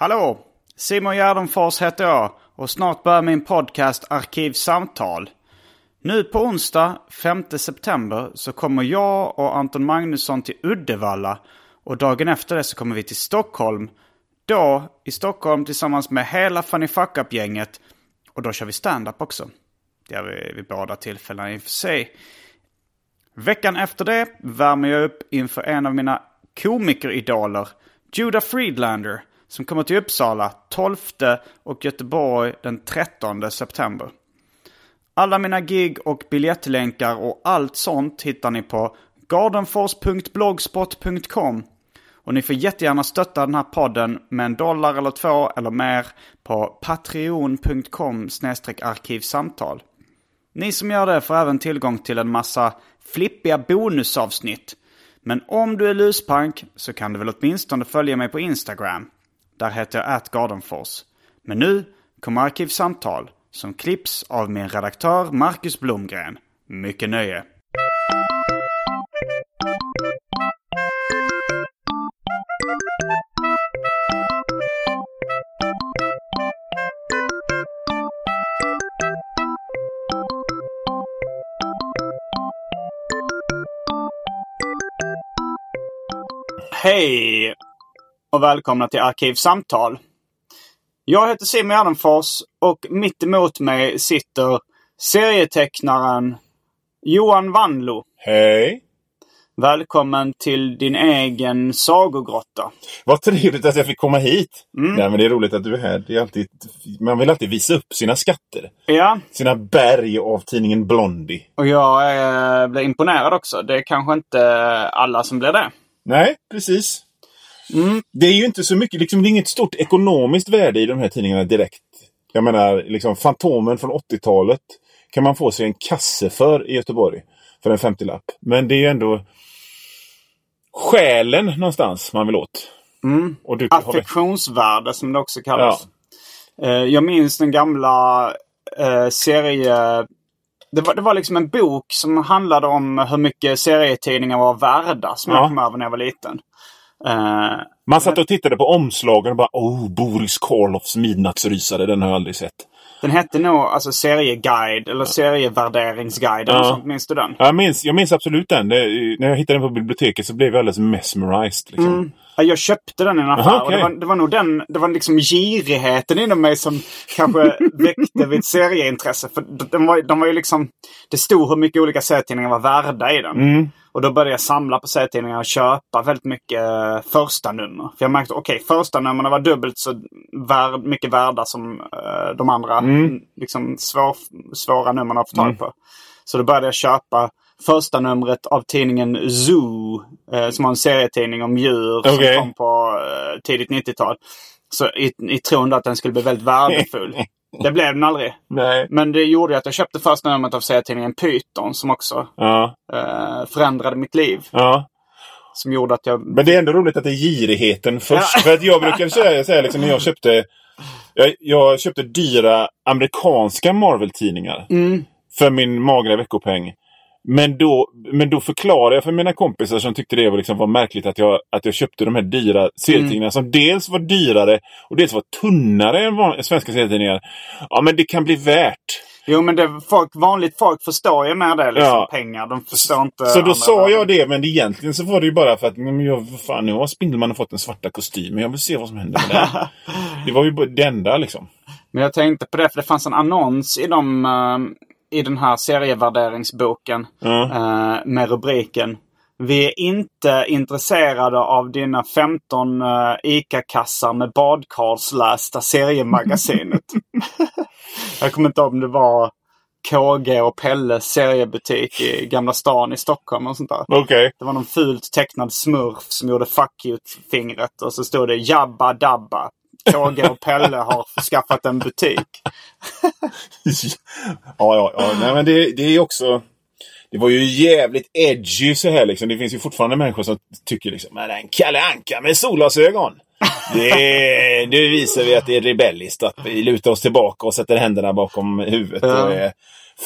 Hallå! Simon Gärdenfors heter jag och snart börjar min podcast Arkivsamtal. Nu på onsdag 5 september så kommer jag och Anton Magnusson till Uddevalla och dagen efter det så kommer vi till Stockholm. Då i Stockholm tillsammans med hela Funny Fuck Up-gänget och då kör vi stand-up också. Det gör vi vid båda tillfällena i och för sig. Veckan efter det värmer jag upp inför en av mina komikeridoler, Judah Friedlander, som kommer till Uppsala 12 och Göteborg den 13 september. Alla mina gig och biljettlänkar och allt sånt hittar ni på gardenfors.blogspot.com. Och ni får jättegärna stötta den här podden med en dollar eller två eller mer på patreon.com arkivsamtal. Ni som gör det får även tillgång till en massa flippiga bonusavsnitt. Men om du är luspank så kan du väl åtminstone följa mig på Instagram. Där heter jag atgardenfors. Men nu kommer Arkivsamtal som klipps av min redaktör Marcus Blomgren. Mycket nöje! Hej och välkomna till Arkivsamtal. Jag heter Simon Gärdenfors och mitt emot mig sitter serietecknaren Johan Wanlo. Hej! Välkommen till din egen sagogrotta. Vad trevligt att jag fick komma hit. Mm. Nej, men det är roligt att du är här. Det är alltid, man vill alltid visa upp sina skatter. Ja. Sina berg av tidningen Blondie. Och jag eh, blir imponerad också. Det är kanske inte alla som blir det. Nej, precis. Mm. Det är ju inte så mycket, liksom, det är inget stort ekonomiskt värde i de här tidningarna direkt. Jag menar, liksom Fantomen från 80-talet kan man få sig en kasse för i Göteborg. För en 50-lapp. Men det är ju ändå själen någonstans man vill åt. Mm. Och du Affektionsvärde som det också kallas. Ja. Eh, jag minns den gamla eh, serie... Det var, det var liksom en bok som handlade om hur mycket serietidningar var värda som ja. jag kom över när jag var liten. Uh, Man satt och tittade på omslagen och bara Oh, Boris Karloffs midnattsrysare, den har jag aldrig sett. Den hette nog alltså serieguide eller serievärderingsguide. Ja. sånt. Minns du den? Jag minns, jag minns absolut den. Det, när jag hittade den på biblioteket så blev jag alldeles mesmerized. Liksom. Mm. Jag köpte den i en affär. Aha, okay. det, var, det var nog den, det var liksom girigheten inom mig som kanske väckte mitt serieintresse. För de var, de var ju liksom, det stod hur mycket olika serietidningar var värda i den. Mm. Och då började jag samla på serietidningar och köpa väldigt mycket eh, första nummer. För jag märkte okej, okay, första numren var dubbelt så värd, mycket värda som uh, de andra mm. liksom svår, svåra numren att få tag mm. på. Mm. Så då började jag köpa första numret av tidningen Zoo. Eh, som var en serietidning om djur okay. som kom på eh, tidigt 90-tal. Så i, i tron att den skulle bli väldigt värdefull. Det blev den aldrig. Nej. Men det gjorde att jag köpte första numret av serietidningen Python som också ja. eh, förändrade mitt liv. Ja. Som gjorde att jag... Men det är ändå roligt att det är girigheten först. Ja. För att jag brukar säga, säga liksom, när jag köpte jag, jag köpte dyra amerikanska Marvel-tidningar. Mm. För min magra veckopeng. Men då, men då förklarade jag för mina kompisar som tyckte det var, liksom, var märkligt att jag, att jag köpte de här dyra serietidningarna mm. som dels var dyrare och dels var tunnare än svenska serietidningar. Ja men det kan bli värt. Jo men det, folk, vanligt folk förstår ju med det. Liksom, Ja. Pengar. De förstår inte. Så då sa jag det, men egentligen så var det ju bara för att men jag, fan, nu har Spindelmannen fått den svarta kostymen. Jag vill se vad som händer med den. det var ju det enda liksom. Men jag tänkte på det för det fanns en annons i, de, eh, i den här serievärderingsboken. Eh, med rubriken Vi är inte intresserade av dina 15 uh, ICA-kassar med badkarslästa seriemagasinet. jag kommer inte ihåg om det var KG och Pelles seriebutik i Gamla stan i Stockholm och sånt där. Okej. Det var någon fult tecknad smurf som gjorde fuck you-fingret och så stod det Jabba Dabba. KG och Pelle har skaffat en butik. ja, ja, ja. Nej, men det, det är också... Det var ju jävligt edgy så här liksom. Det finns ju fortfarande människor som tycker liksom Men en Kalle Anka med solglasögon. Det, det visar vi att det är rebelliskt. Att vi lutar oss tillbaka och sätter händerna bakom huvudet och är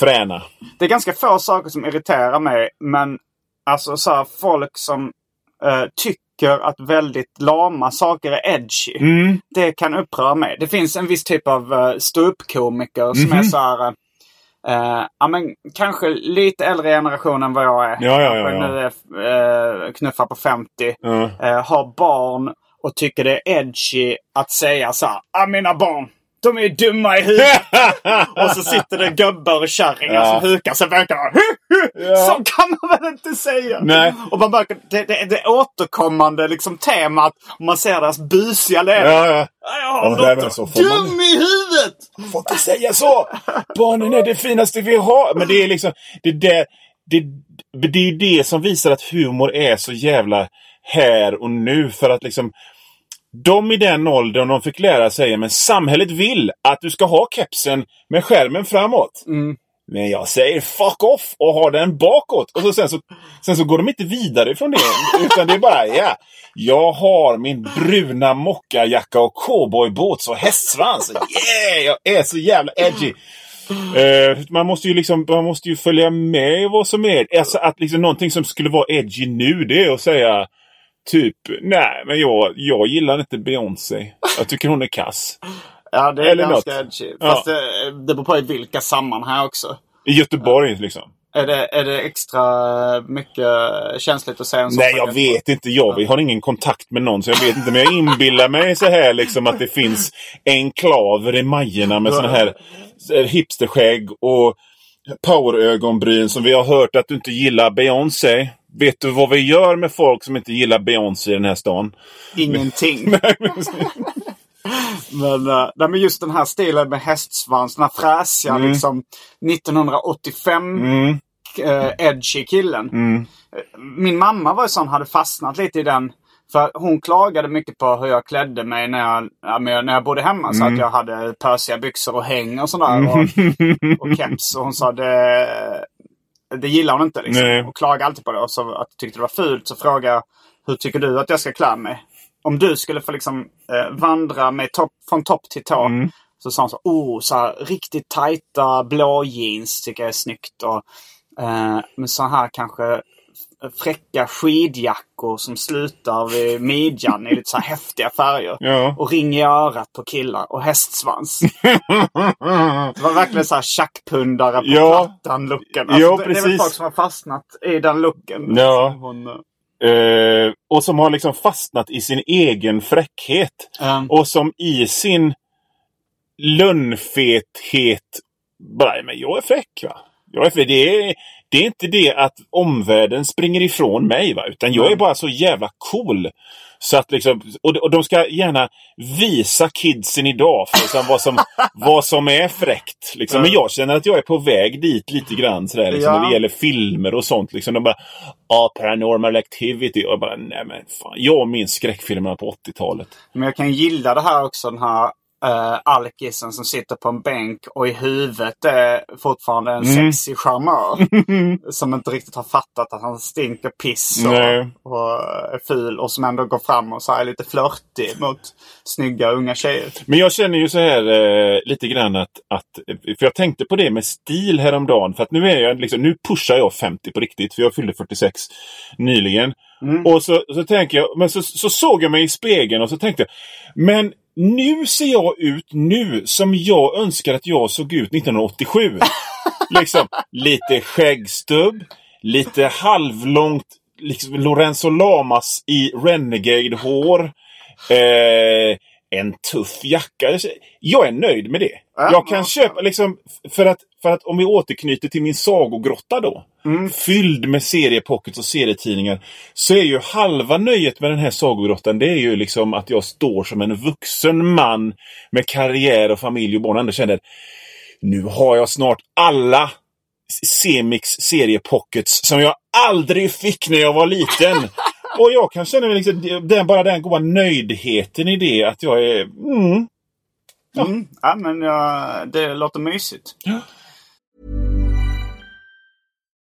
fräna. Det är ganska få saker som irriterar mig. Men alltså så här, folk som eh, tycker att väldigt lama saker är edgy. Mm. Det kan uppröra mig. Det finns en viss typ av uh, ståuppkomiker som Mhm. är så här... eh, ja men kanske lite äldre generation än vad jag är. Ja, ja, ja, ja. Nu är uh, knuffar på 50. Ja. eh, har barn och tycker det är edgy att säga så här. Ah, mina barn, de är dumma i huvudet. och så sitter det gubbar och kärringar Ja. som hukar sig verkar Ja. Så kan man väl inte säga? Nej. Och man märker det, det, det återkommande liksom temat. Om man ser deras busiga lever. Ja, ja. Ja, Ja, de så får man- dum i huvudet! får inte säga så! Barnen är det finaste vi har. Men det är liksom... Det, det, det, det är det som visar att humor är så jävla här och nu. För att liksom... De i den åldern de fick lära sig men samhället vill att du ska ha kepsen med skärmen framåt. Men jag säger fuck off och har den bakåt. Och så sen, så, sen så går de inte vidare från det. Utan det är bara, ja. Jag har min bruna mockajacka och cowboyboots och hästsvans. Yeah! Jag är så jävla edgy. Eh, man, måste ju liksom, man måste ju följa med vad som är. Alltså att liksom någonting som skulle vara edgy nu, det är att säga typ, nej men jag, jag gillar inte Beyoncé. Jag tycker hon är kass. Ja, det är Eller ganska något. edgy. Ja. Fast det, det beror på i vilka sammanhang också. I Göteborg liksom. Är det, är det extra mycket känsligt att säga en sån Nej, jag vet inte. Jag har ingen kontakt med någon så jag vet inte. Men jag inbillar mig så här liksom att det finns enklaver i Majorna med såna här eh, hipsterskägg och powerögonbryn som vi har hört att du inte gillar Beyoncé. Vet du vad vi gör med folk som inte gillar Beyoncé i den här stan? Ingenting. Men, uh, nej, men just den här stilen med hästsvans, den här fräsiga liksom 1985 Mm. eh, edgy killen. Mm. Min mamma var ju sån, hade fastnat lite i den. För hon klagade mycket på hur jag klädde mig när jag, när jag bodde hemma. Så Mm. att jag hade pösiga byxor och häng och sådär. Och, och keps. Och hon sa det, det gillar hon inte. Liksom. Och klagade alltid på det. Och så att tyckte det var fult. Så frågade jag, hur tycker du att jag ska klä mig? Om du skulle få liksom eh, vandra med topp, från topp till tå. Mm. Så sa hon så, oh, så här, riktigt tajta blå jeans tycker jag är snyggt. Och, eh, med så här kanske fräcka skidjackor som slutar vid midjan i lite så här häftiga färger. Ja. Och ring i örat på killar och hästsvans. Det var verkligen så här tjackpundare på Ja. plattan-looken. Ja, det, det är väl folk som har fastnat i den looken. Ja. Hon, Eh, och som har liksom fastnat i sin egen fräckhet. ehm, Och som i sin lönnfethet bara, men jag är fräck va. Jag är fräck. Det, är, det är inte det att omvärlden springer ifrån mig va. Utan jag är bara så jävla cool. Så att liksom, och, och de ska gärna visa kidsen idag för liksom vad, som, vad som är fräckt. Liksom. Men jag känner att jag är på väg dit lite grann sådär, liksom, Ja. när det gäller filmer och sånt. Liksom. De bara, ah, paranormal activity. Och jag bara, nej men fan. Jag minns skräckfilmerna på 80-talet. Men jag kan gilla det här också, den här uh, alkisen som sitter på en bänk och i huvudet är fortfarande en Mm. sexig charmör. som inte riktigt har fattat att han stinker piss Nej. och, och är ful och som ändå går fram och så här är lite flörtig mot snygga unga tjejer. Men jag känner ju så här eh, lite grann att, att... För jag tänkte på det med stil häromdagen. För att nu är jag liksom, nu pushar jag 50 på riktigt. För jag fyllde 46 nyligen. Och så, så tänker jag, men så, så såg jag mig i spegeln och så tänkte jag, men nu ser jag ut nu som jag önskar att jag såg ut 1987. liksom lite skäggstubb, lite halvlångt liksom Lorenzo Lamas i Renegade-hår. Eh, en tuff jacka. Jag är nöjd med det. Ja, jag kan ja. köpa liksom, för att, för att om vi återknyter till min sagogrotta då. Fylld med seriepockets och serietidningar. Så är ju halva nöjet med den här sagogrottan det är ju liksom att jag står som en vuxen man med karriär och familj och barn ändå känner nu har jag snart alla Semix seriepockets som jag aldrig fick när jag var liten. Och jag kan känna mig liksom, den, bara den goda nöjdheten i det att jag är... Mm, Ja. Mm. ja, men ja, det låter mysigt.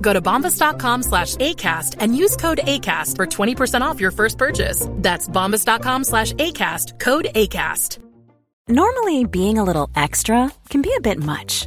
Go to bombas.com slash ACAST and use code ACAST for 20% off your first purchase. That's bombas.com slash ACAST, code ACAST. Normally, being a little extra can be a bit much,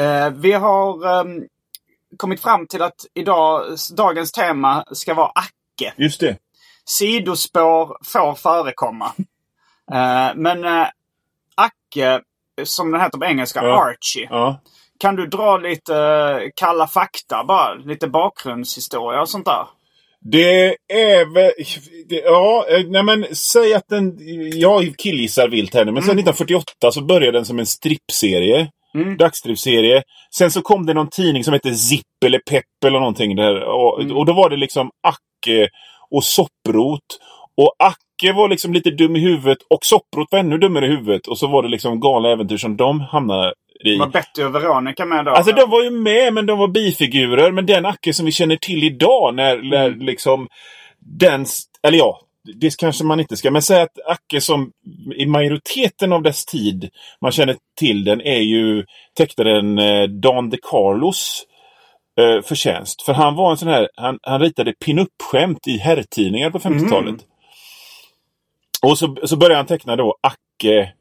Eh, vi har ehm, kommit fram till att idag, dagens tema ska vara Acke. just det. Sidospår får förekomma. Eh, men eh, Acke, som den heter på engelska, Ja. Archie. Ja. Kan du dra lite eh, kalla fakta bara? Lite bakgrundshistoria och sånt där? Det är väl... Ja, nej men säg att den... Jag killgissar vilt här nu, men sen 1948 så började den som en strippserie. Dagstrippserie. Sen så kom det någon tidning som hette Zipp eller Pepp eller någonting där. Och, och då var det liksom Acke och Sopprot. Och Acke var liksom lite dum i huvudet och Sopprot var ännu dummare i huvudet. Och så var det liksom galna äventyr som de hamnade i. Var Betty och Veronica med då? Alltså de var ju med, men de var bifigurer. Men den Acke som vi känner till idag när, när liksom den... Eller ja, det kanske man inte ska. Men säg att Acke som i majoriteten av dess tid man känner till den är ju tecknaren eh, Dan de Carlos eh, förtjänst. För han var en sån här, han, han ritade pin-up-skämt i herrtidningar på 50-talet. Och så, så började han teckna då Acke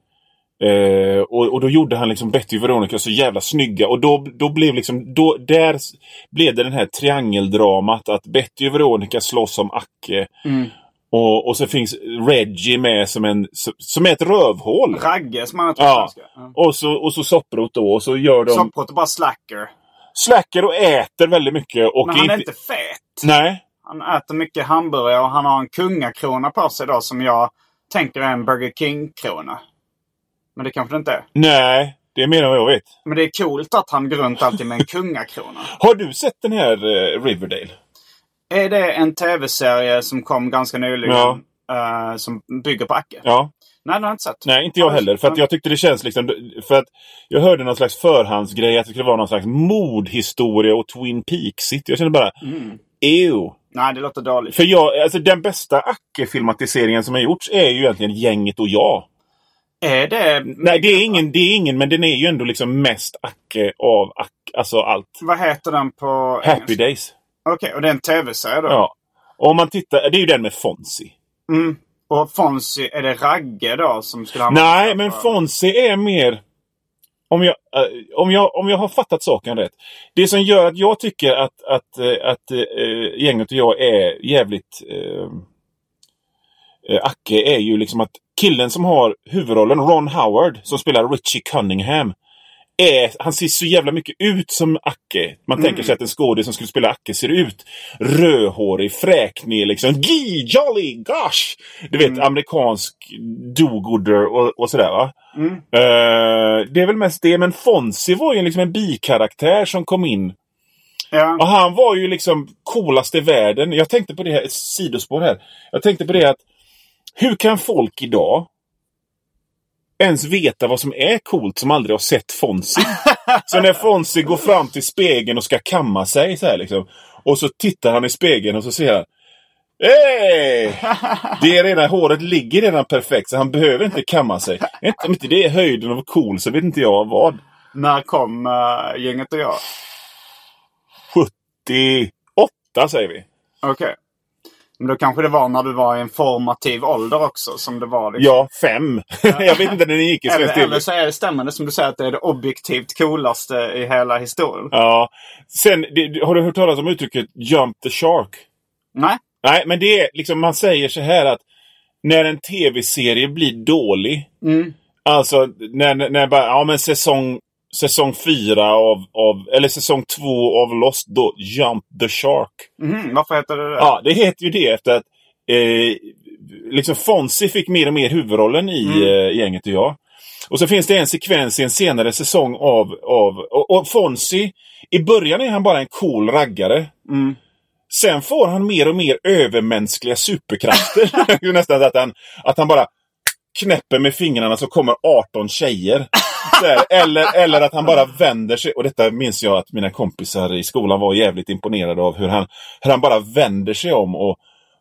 Eh, och, och då gjorde han liksom Betty och Veronica så jävla snygga. Och då, då blev liksom, då, där blev det den här triangeldramat att Betty och Veronica slåss om Acke. Och, och så finns Reggie med som, en, som- är ett rövhål. Ragge som han Ja. Ja. Och så, och så Sopprot då. Och så gör de... Sopprot är bara slacker. Slacker och äter väldigt mycket. Och Men han är inte fet. Nej. Han äter mycket hamburgare och han har en kungakrona på sig då som jag tänker är en Burger King-krona. Men det kanske det inte är. Nej. Det är mer än vad jag vet. Men det är coolt att han går runt alltid med en kungakrona. Har du sett den här eh, Riverdale? Är det en tv-serie som kom ganska nyligen? Ja. eh, som bygger på Acke? Ja. Nej, den har jag inte sett. Nej, inte jag heller. För att jag tyckte det känns liksom... För att jag hörde någon slags förhandsgrej att det skulle vara någon slags mordhistoria och Twin Peaks-igt. Jag kände bara... Mm. Ew. Nej, det låter dåligt. För jag, alltså den bästa Acke-filmatiseringen som har gjorts är ju egentligen Gänget och jag. Är det... Nej, det är ingen, det är ingen men den är ju ändå liksom mest Acke av Acke, alltså allt. Vad heter den på Happy engelska? Days. Okej, och det är en tv-serie då? Ja. Och om man tittar, det är ju den med Fonzie. Mm. Och Fonzie, är det Ragge då som skulle ha Nej, men Fonzie är mer... Om jag, eh, om, jag, om jag har fattat saken rätt. Det som gör att jag tycker att, att, eh, att äh, gänget och jag är jävligt äh, Acke är ju liksom att killen som har huvudrollen, Ron Howard, som spelar Richie Cunningham. Är, han ser så jävla mycket ut som Acke. Man tänker sig att en skådis som skulle spela Acke ser ut. Rödhårig, fräknig, liksom. Gee, jolly, gosh! Du vet, amerikansk do-gooder och, och sådär va. Eh, det är väl mest det. Men Fonzie var ju liksom en bikaraktär som kom in. Ja. Och han var ju liksom coolast i världen. Jag tänkte på det här, ett sidospår här. Jag tänkte på det att hur kan folk idag ens veta vad som är coolt som aldrig har sett Fonzie? så när Fonzie går fram till spegeln och ska kamma sig så här liksom. Och så tittar han i spegeln och så ser han Hej! Det är redan, håret ligger redan perfekt så han behöver inte kamma sig. Om inte det är höjden av cool så vet inte jag vad. När kom uh, gänget och jag? 78 säger vi. Okej. Men då kanske det var när du var i en formativ ålder också som det var liksom. Ja, fem. jag vet inte när den gick i Eller, svensk eller TV. så är det stämmande som du säger att det är det objektivt coolaste i hela historien. Ja. Sen, det, har du hört talas om uttrycket Jump the Shark? Nej? Nej, men det är liksom, man säger så här att när en tv-serie blir dålig. Mm. Alltså när, när bara, ja men säsong, säsong fyra av, av, eller säsong två av Lost, då Jump the Shark. Mhm, Varför heter det det? Ja, det heter ju det efter att eh, liksom Fonzie fick mer och mer huvudrollen i eh, Gänget och jag. Och så finns det en sekvens i en senare säsong av... av och, och Fonzie, i början är han bara en cool raggare. Mm. Sen får han mer och mer övermänskliga superkrafter. Nästan att han, att han bara knäpper med fingrarna så kommer 18 tjejer. Här, eller, eller att han bara vänder sig. Och detta minns jag att mina kompisar i skolan var jävligt imponerade av. Hur han, hur han bara vänder sig om och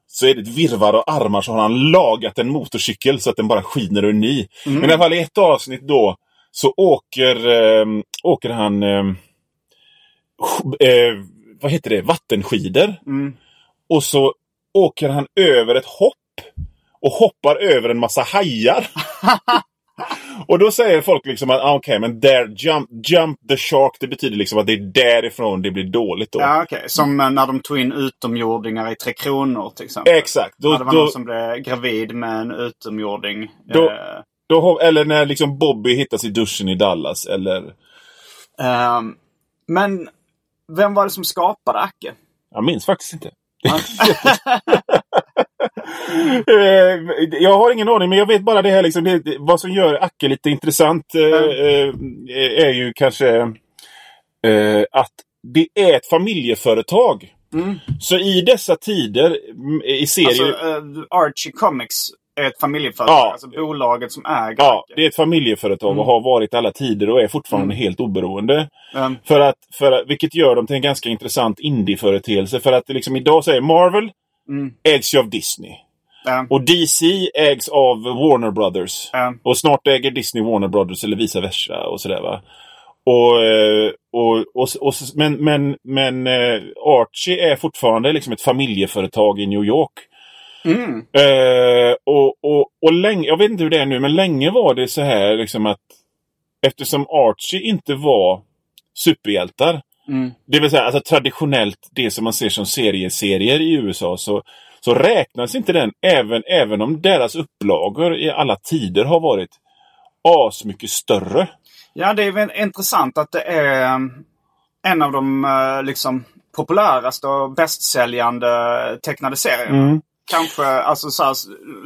så är det ett virvar av armar så har han lagat en motorcykel så att den bara skiner ur ny. Men i alla fall i ett avsnitt då så åker, eh, åker han eh, sk- eh, vad heter det? vattenskidor. Mm. Och så åker han över ett hopp och hoppar över en massa hajar. och då säger folk liksom att ah, okej, men där jump, jump the shark, det betyder liksom att det är därifrån det blir dåligt då. Ja, okej. Som eh, när de tog in utomjordingar i Tre Kronor till exempel. Exakt. Då, Ja, det var då, någon som blev gravid med en utomjording. Då- Eh, då, eller när liksom Bobby hittas i duschen i Dallas. Eller, ehm, men vem var det som skapade Acke? jag minns faktiskt inte. Eh, jag har ingen aning, men jag vet bara det här liksom, det, vad som gör Acke lite intressant eh, är ju kanske att det är ett familjeföretag. Så i dessa tider mm, i serier... Alltså, eh, Archie Comics är ett familjeföretag. Ja. Alltså bolaget som äger ja, Acke. det är ett familjeföretag och har varit alla tider och är fortfarande helt oberoende. Ehm, För att, för vilket gör dem till en ganska intressant indie-företeelse. För att liksom idag säger Marvel Mm. ägs ju av Disney. ehm, Och DC ägs av Warner Brothers. Ja. Och snart äger Disney Warner Brothers eller vice versa och sådär va. Och, eh, och, och, och, men men, men eh, Archie är fortfarande liksom ett familjeföretag i New York. mm. Eh, och, och, och länge, jag vet inte hur det är nu, men länge var det så här liksom att eftersom Archie inte var superhjältar. Mm. Det vill säga alltså, traditionellt det som man ser som serieserier i USA så, så räknas inte den även, även om deras upplagor i alla tider har varit asmycket större. Ja, det är väl intressant att det är ehm, en av de eh, liksom, populäraste och bästsäljande tecknade serierna. Mm. Kanske, alltså så här,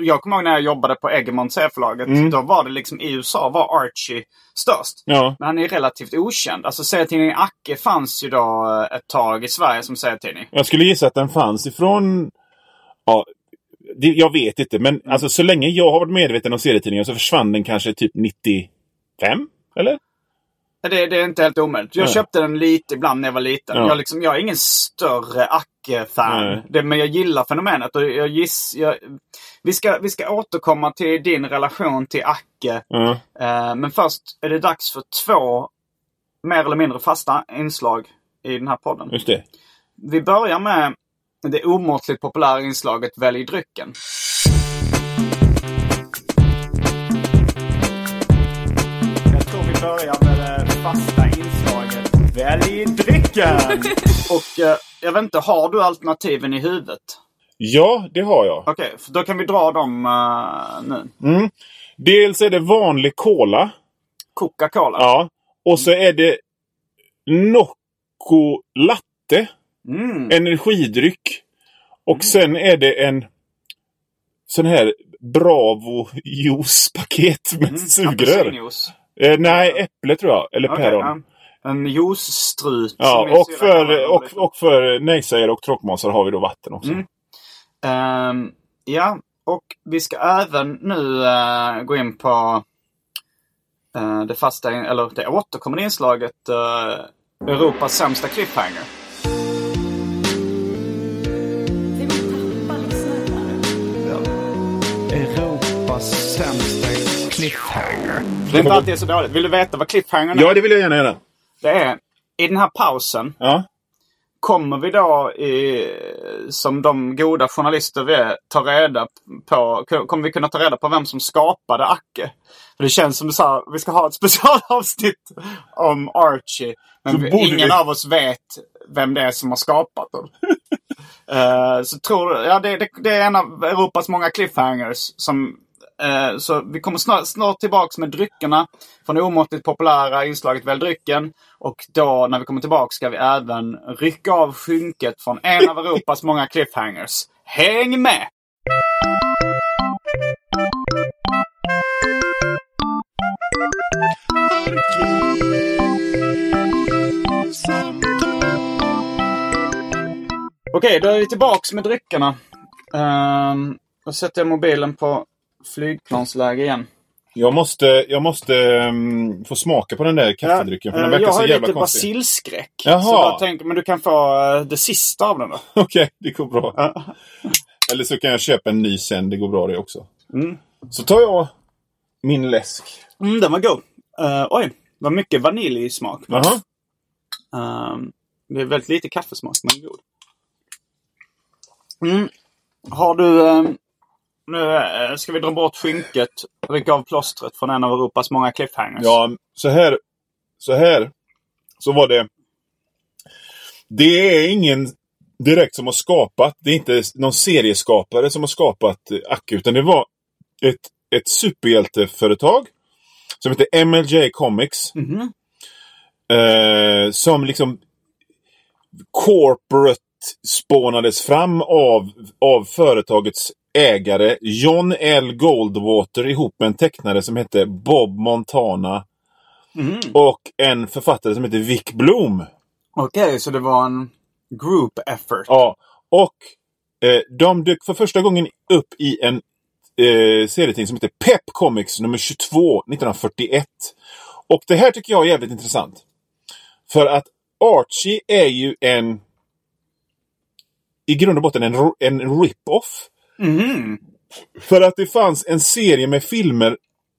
jag kommer ihåg när jag jobbade på Egmont C-förlaget. Mm. Då var det liksom i USA var Archie störst. Ja, Men han är relativt okänd. Alltså serietidningen Acke fanns ju då eh, ett tag i Sverige som serietidning. jag skulle gissa att den fanns ifrån... Ja, det, jag vet inte, men alltså, så länge jag har varit medveten om serietidningar så försvann den kanske typ 95? Eller? Det, det är inte helt omöjligt. Jag Nej. köpte den lite ibland när jag var liten. Ja. Jag, liksom, jag är ingen större Acke-fan. Men jag gillar fenomenet. Och jag giss, jag, vi, ska, vi ska återkomma till din relation till Acke. Ja. Eh, men först är det dags för två mer eller mindre fasta inslag i den här podden. Just det. Vi börjar med det omåttligt populära inslaget Välj drycken. Jag tror vi börjar med fasta inslaget Välj drycken! Och eh, jag vet inte, har du alternativen i huvudet? Ja, det har jag. Okej, för då kan vi dra dem eh, nu. Dels är det vanlig cola. Coca-Cola. Ja. Och så är det Nocco Latte. Mm. Energidryck. Och sen är det en sån här Bravo juicepaket med sugrör. Eh, nej, äpple tror jag. Eller Okej, päron. ja. En juicestrut. Ja, och för, och, det. och för nejsägare och tråkmånsar har vi då vatten också. Mm. Ehm, ja, och vi ska även nu eh, gå in på eh, det fasta, eller det återkommande inslaget eh, Europas sämsta cliffhanger. Cliffhanger. Det är inte alltid så dåligt. Vill du veta vad cliffhangern är? Ja, det vill jag gärna göra. Det är i den här pausen Ja. kommer vi då, i, som de goda journalister vi är, ta reda på, kommer vi kunna ta reda på vem som skapade Acke? För det känns som här, vi ska ha ett specialavsnitt om Archie. Men ingen vi- av oss vet vem det är som har skapat den. Eh, så tror ja, det, det, det är en av Europas många cliffhangers. Som, eh, så vi kommer snart, snart tillbaks med dryckerna från det omåttligt populära inslaget Välj drycken. Och då när vi kommer tillbaks ska vi även rycka av skynket från en av Europas många cliffhangers. Häng med! Okej, då är vi tillbaks med dryckerna. Um, då sätter jag mobilen på flygplansläge igen. Jag måste, jag måste ehm, få smaka på den där kaffedrycken. För den Eh, verkar jag så har jävla lite konstig. basilskräck. Jaha. Så jag tänker, men du kan få eh, det sista av den då. Okej, det går bra. Eller så kan jag köpa en ny sen. Det går bra det också. Så tar jag min läsk. Mm, den var god. Uh, oj, vad mycket vanilj i smak. Jaha. Ehm, det är väldigt lite kaffesmak, men god. Mm. Har du... ehm, nu eh, ska vi dra bort skynket, rycka av plåstret från en av Europas många cliffhangers. Ja, så här. Så här. Så var det. Det är ingen direkt som har skapat. Det är inte någon serieskapare som har skapat eh, Acke. Utan det var ett, ett superhjälteföretag. Som heter MLJ Comics. Mhm. Eh, som liksom corporate spånades fram av, av företagets ägare John L. Goldwater ihop med en tecknare som hette Bob Montana. Mhm. Och en författare som heter Vic Bloom. Okej, så det var en group effort. Ja, och eh, de dök för första gången upp i en eh, serietidning som heter Pep Comics nummer 22 1941. Och det här tycker jag är jävligt intressant. För att Archie är ju en i grund och botten en, en rip-off. Mhm. För att det fanns en serie med filmer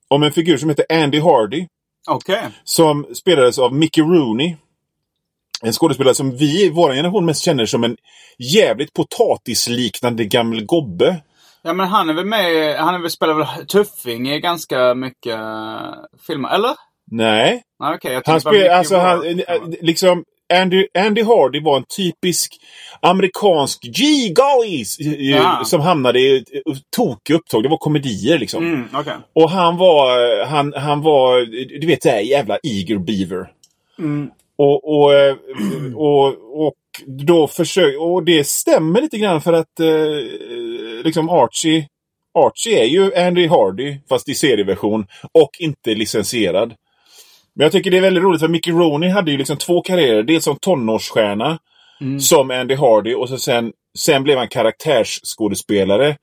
om en figur som heter Andy Hardy. Okej. Som spelades av Mickey Rooney. En skådespelare som vi i vår generation mest känner som en jävligt potatisliknande gammal gobbe. Ja men han är väl med, han är väl, spelar väl Tuffing i ganska mycket uh, filmer, eller? Nej. Okej. jag Han spelar, alltså han, eh, liksom Andy, Andy Hardy var en typisk amerikansk Gee gollies! eh, Ja. Som hamnade i tokiga upptåg. Det var komedier liksom. Mm, okej. Och han var, han, han var, du vet det här jävla Eager Beaver. Mm. Och, och, och, och då försök, och det stämmer lite grann för att eh, liksom Archie Archie är ju Andy Hardy fast i serieversion och inte licensierad. Men jag tycker det är väldigt roligt för Mickey Rooney hade ju liksom två karriärer. Dels som tonårsstjärna som Andy Hardy och så sen, sen blev han karaktärsskådespelare.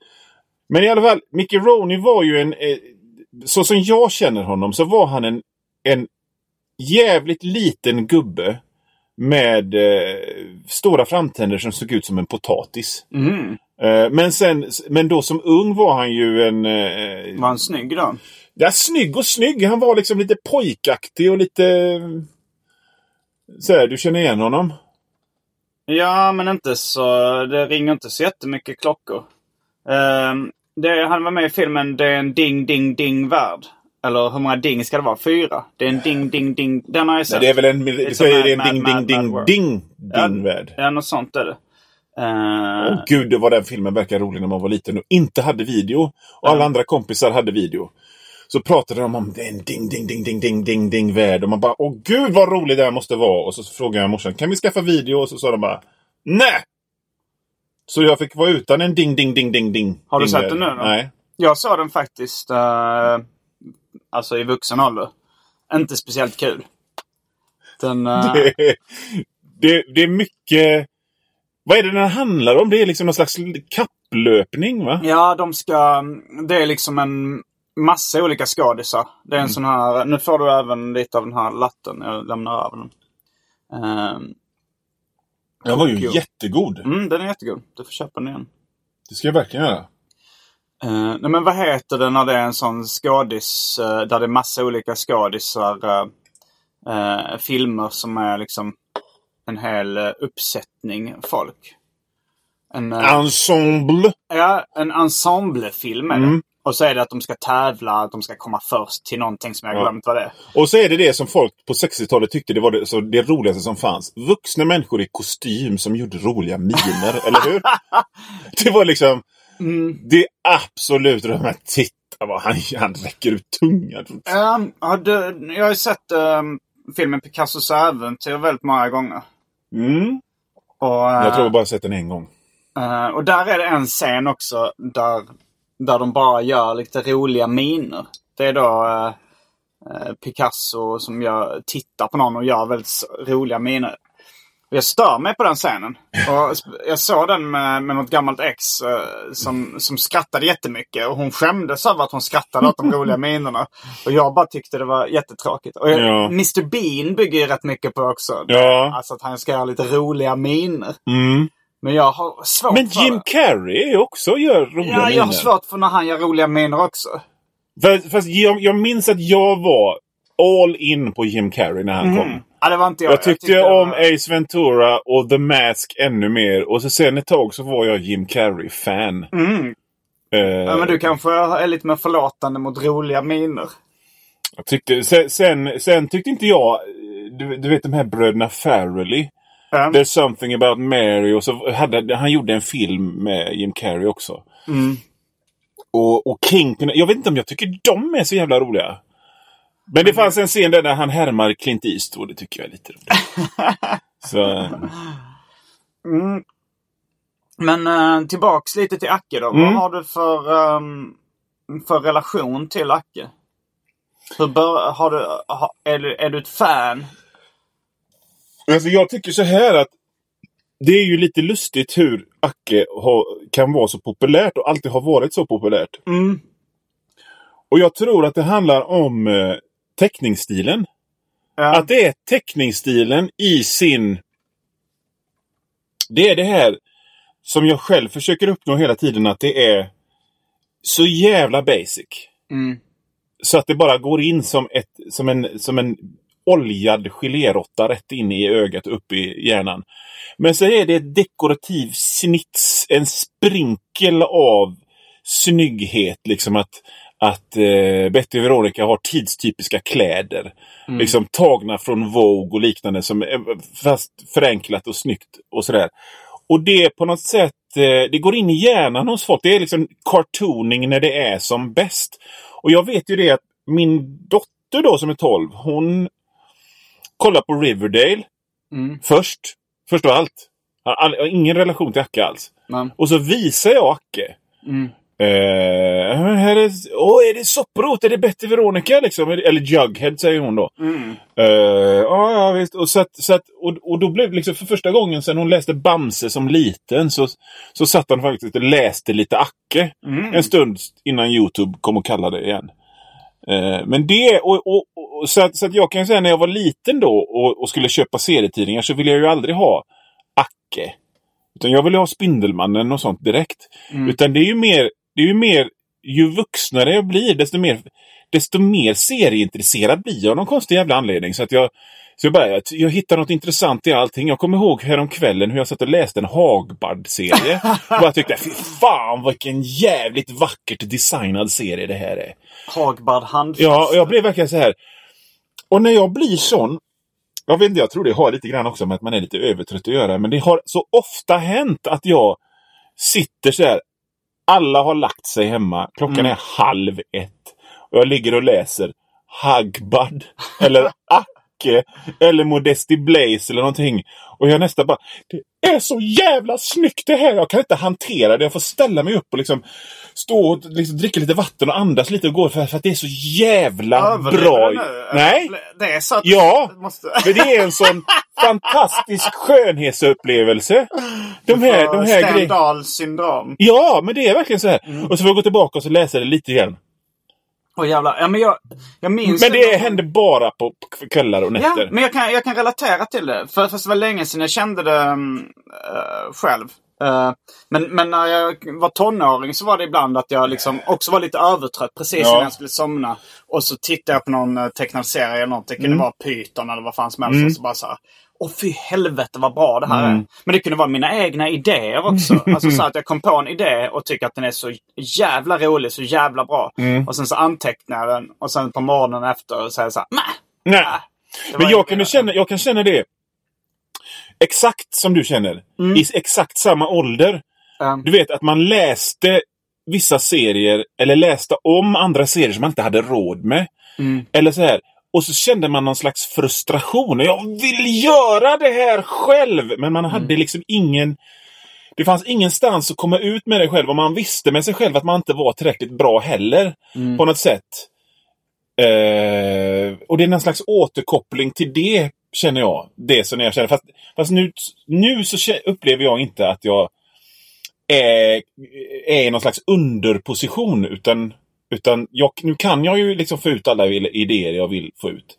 Men i alla fall, Mickey Rooney var ju en... Eh, så som jag känner honom så var han en, en jävligt liten gubbe med eh, stora framtänder som såg ut som en potatis. Mm. Eh, men, sen, men då som ung var han ju en... Eh, Var han snygg då? Ja, snygg och snygg. Han var liksom lite pojkaktig och lite... Så här, du känner igen honom? Ja, men inte så... Det ringer inte så jättemycket klockor. Ehm, det, han var med i filmen Det är en ding, ding, ding värld. Eller hur många ding ska det vara? Fyra? Det är en ding, ding, ding. Den har jag Nej, sett. det är väl en, så a är det en mad, ding, mad, ding, mad ding, ding, Ja, ding värld. Ja, något sånt är det. Ehm, Åh gud, det var den filmen verkar rolig när man var liten och inte hade video. Och alla andra kompisar hade video. Så pratade de om en ding, ding, ding, ding, ding, ding, ding värld. Och man bara, åh gud vad rolig det här måste vara. Och så frågade jag morsan, kan vi skaffa video? Och så sa de bara, nej! Så jag fick vara utan en ding, ding, ding, ding, ding. Har du sett den nu då? Nej. Jag såg den faktiskt eh, alltså i vuxen ålder. Inte speciellt kul. Den, eh, Det, är- det, det är mycket... Vad är det den handlar om? Det är liksom någon slags kapplöpning va? Ja, de ska... Det är liksom en massa olika skådisar. Det är en sån här... Nu får du även lite av den här latten. Jag lämnar över den. Ehm, Den var ju jättegod. mm, den är jättegod. Du får köpa den igen. Det ska jag verkligen göra. Uh, nej, men vad heter det när det är en sån skådis eh, där det är massa olika skådisar? eh, filmer som är liksom en hel uppsättning folk. En, Ensemble. ja, en ensemblefilm är det. Mm. Och så är det att de ska tävla, att de ska komma först till någonting som jag Ja. glömt vad det är. Och så är det det som folk på 60-talet tyckte det var det, så det roligaste som fanns. Vuxna människor i kostym som gjorde roliga miner, eller hur? Det var liksom Mm. det absolut roliga. Titta vad han, han räcker ut tungan. Um, har du, jag har sett ehm, filmen Picassos äventyr väldigt många gånger. Mm. Och, eh, Jag tror jag bara sett den en gång. Eh, och där är det en scen också där, där de bara gör lite roliga miner. Det är då eh, eh, Picasso som gör, tittar på någon och gör väldigt roliga miner. Jag stör mig på den scenen. Och jag såg den med, med något gammalt ex eh, som, som skrattade jättemycket. Och hon skämdes över att hon skrattade åt de roliga minerna. Och jag bara tyckte det var jättetråkigt. Och jag, Ja. Mr Bean bygger ju rätt mycket på också. Ja. Alltså att han ska göra lite roliga miner. Mm. Men jag har svårt Men för Jim det. Carrey också gör roliga Ja, jag miner. har svårt för när han gör roliga miner också. Fast, fast jag, jag minns att jag var all in på Jim Carrey när han kom. Ja, det var inte jag. Jag tyckte, det om var- Ace Ventura och The Mask ännu mer. Och så sen ett tag så var jag Jim Carrey-fan. Mm. Eh, Ja, men du kanske är lite mer förlåtande mot roliga miner. jag tyckte, sen, sen, sen tyckte inte jag... Du, du vet de här bröderna Farrelly. Ja. There's something about Mary. Och så hade, han gjorde en film med Jim Carrey också. Mm. Och, och Kingpin. Jag vet inte om jag tycker de är så jävla roliga. Men det fanns en scen där han härmar Clint Eastwood. Det tycker jag är lite roligt. så, Mm. Men eh, tillbaks lite till Acke då. Mm. Vad har du för, ehm, för relation till Acke? Hur bör, har du, ha, är, du, är du ett fan? Alltså jag tycker så här att det är ju lite lustigt hur Acke har, kan vara så populärt och alltid har varit så populärt. Mm. Och jag tror att det handlar om eh, teckningsstilen. Ja. Att det är teckningsstilen i sin... Det är det här som jag själv försöker uppnå hela tiden att det är så jävla basic. Mm. Så att det bara går in som, ett, som, en, som en oljad geléråtta rätt in i ögat upp i hjärnan. Men så är det ett dekorativ snits, en sprinkel av snygghet. Liksom att, att eh, Betty och Veronica har tidstypiska kläder. Liksom tagna från Vogue och liknande. Som, fast förenklat och snyggt och sådär. Och det på något sätt, eh, det går in i hjärnan hos folk. Det är liksom cartooning när det är som bäst. Och jag vet ju det att min dotter då som är 12, hon kollar på Riverdale Mm. först. Först av allt. All, har ingen relation till Acke alls. Men, Och så visar jag Acke. mm. Eh, här är, åh, är det sopprot? Är det Betty Veronica liksom? Eller Jughead säger hon då. Mm. Eh, ja, ja, visst. Och, så att, så att, och, och då blev liksom för första gången sedan hon läste Bamse som liten så, så satt han faktiskt och läste lite Acke Mm. en stund innan Youtube kom och kallade det igen. Eh, men det, och, och, och, så, att, så att jag kan säga när jag var liten då och, och skulle köpa serietidningar så ville jag ju aldrig ha Acke. Utan jag ville ha Spindelmannen och sånt direkt. Utan det är ju mer, det är ju mer, ju vuxnare jag blir desto mer, desto mer serieintresserad blir jag av någon konstig jävla anledning. Så att jag, så jag, bara, jag, jag hittar något intressant i allting. Jag kommer ihåg häromkvällen hur jag satt och läste en Hagbard-serie. och jag tyckte, fy fan vilken jävligt vackert designad serie det här är. Hagbard handfast. Ja, och jag blev verkligen så här. Och när jag blir sån. Jag vet inte, jag tror det har lite grann också med att man är lite övertrött att göra. Men det har så ofta hänt att jag sitter så här. Alla har lagt sig hemma. Klockan är halv ett. Och jag ligger och läser Hagbard. Eller Acke. Eller Modesty Blaze eller någonting. Och jag nästan bara. Det är så jävla snyggt det här! Jag kan inte hantera det. Jag får ställa mig upp och liksom stå och liksom dricka lite vatten och andas lite och gå för, för att det är så jävla Överdriver bra. du nu? Nej! Det är så att... Ja! Måste... För det är en sån fantastisk skönhetsupplevelse. De här, de här grejerna. Syndrom. Ja, men det är verkligen så här. Mm. Och så får jag gå tillbaka och så läsa det lite igen. Åh jävlar. Ja, men jag, jag minns... Men det händer bara på kvällar och Ja, nätter. men jag kan, jag kan relatera till det. För, fast det var länge sedan jag kände det mm, eh, själv. Eh, men, men när jag var tonåring så var det ibland att jag liksom också var lite övertrött precis Ja. innan jag skulle somna. Och så tittade jag på någon uh, tecknad serie eller något. Det kunde Mm. vara Python eller vad fan som helst. Och så bara så här, Åh fy helvete vad bra det här är. Men det kunde vara mina egna idéer också. Alltså så att jag kom på en idé och tycker att den är så jävla rolig, så jävla bra. Och sen så antecknar jag den och sen på morgonen efter säger så här! Nej. Var Men jag kan, mer." känna, jag kan känna det exakt som du känner. I exakt samma ålder. Du vet att man läste vissa serier eller läste om andra serier som man inte hade råd med. Eller så här. Och så kände man någon slags frustration. Jag vill göra det här själv! Men man hade liksom ingen... Det fanns ingenstans att komma ut med det själv. Och man visste med sig själv att man inte var tillräckligt bra heller. På något sätt. Eh, och det är någon slags återkoppling till det, känner jag. Det som jag känner. Fast, fast nu, nu så upplever jag inte att jag är, är i någon slags underposition. Utan, utan jag, nu kan jag ju liksom få ut alla idéer jag vill få ut.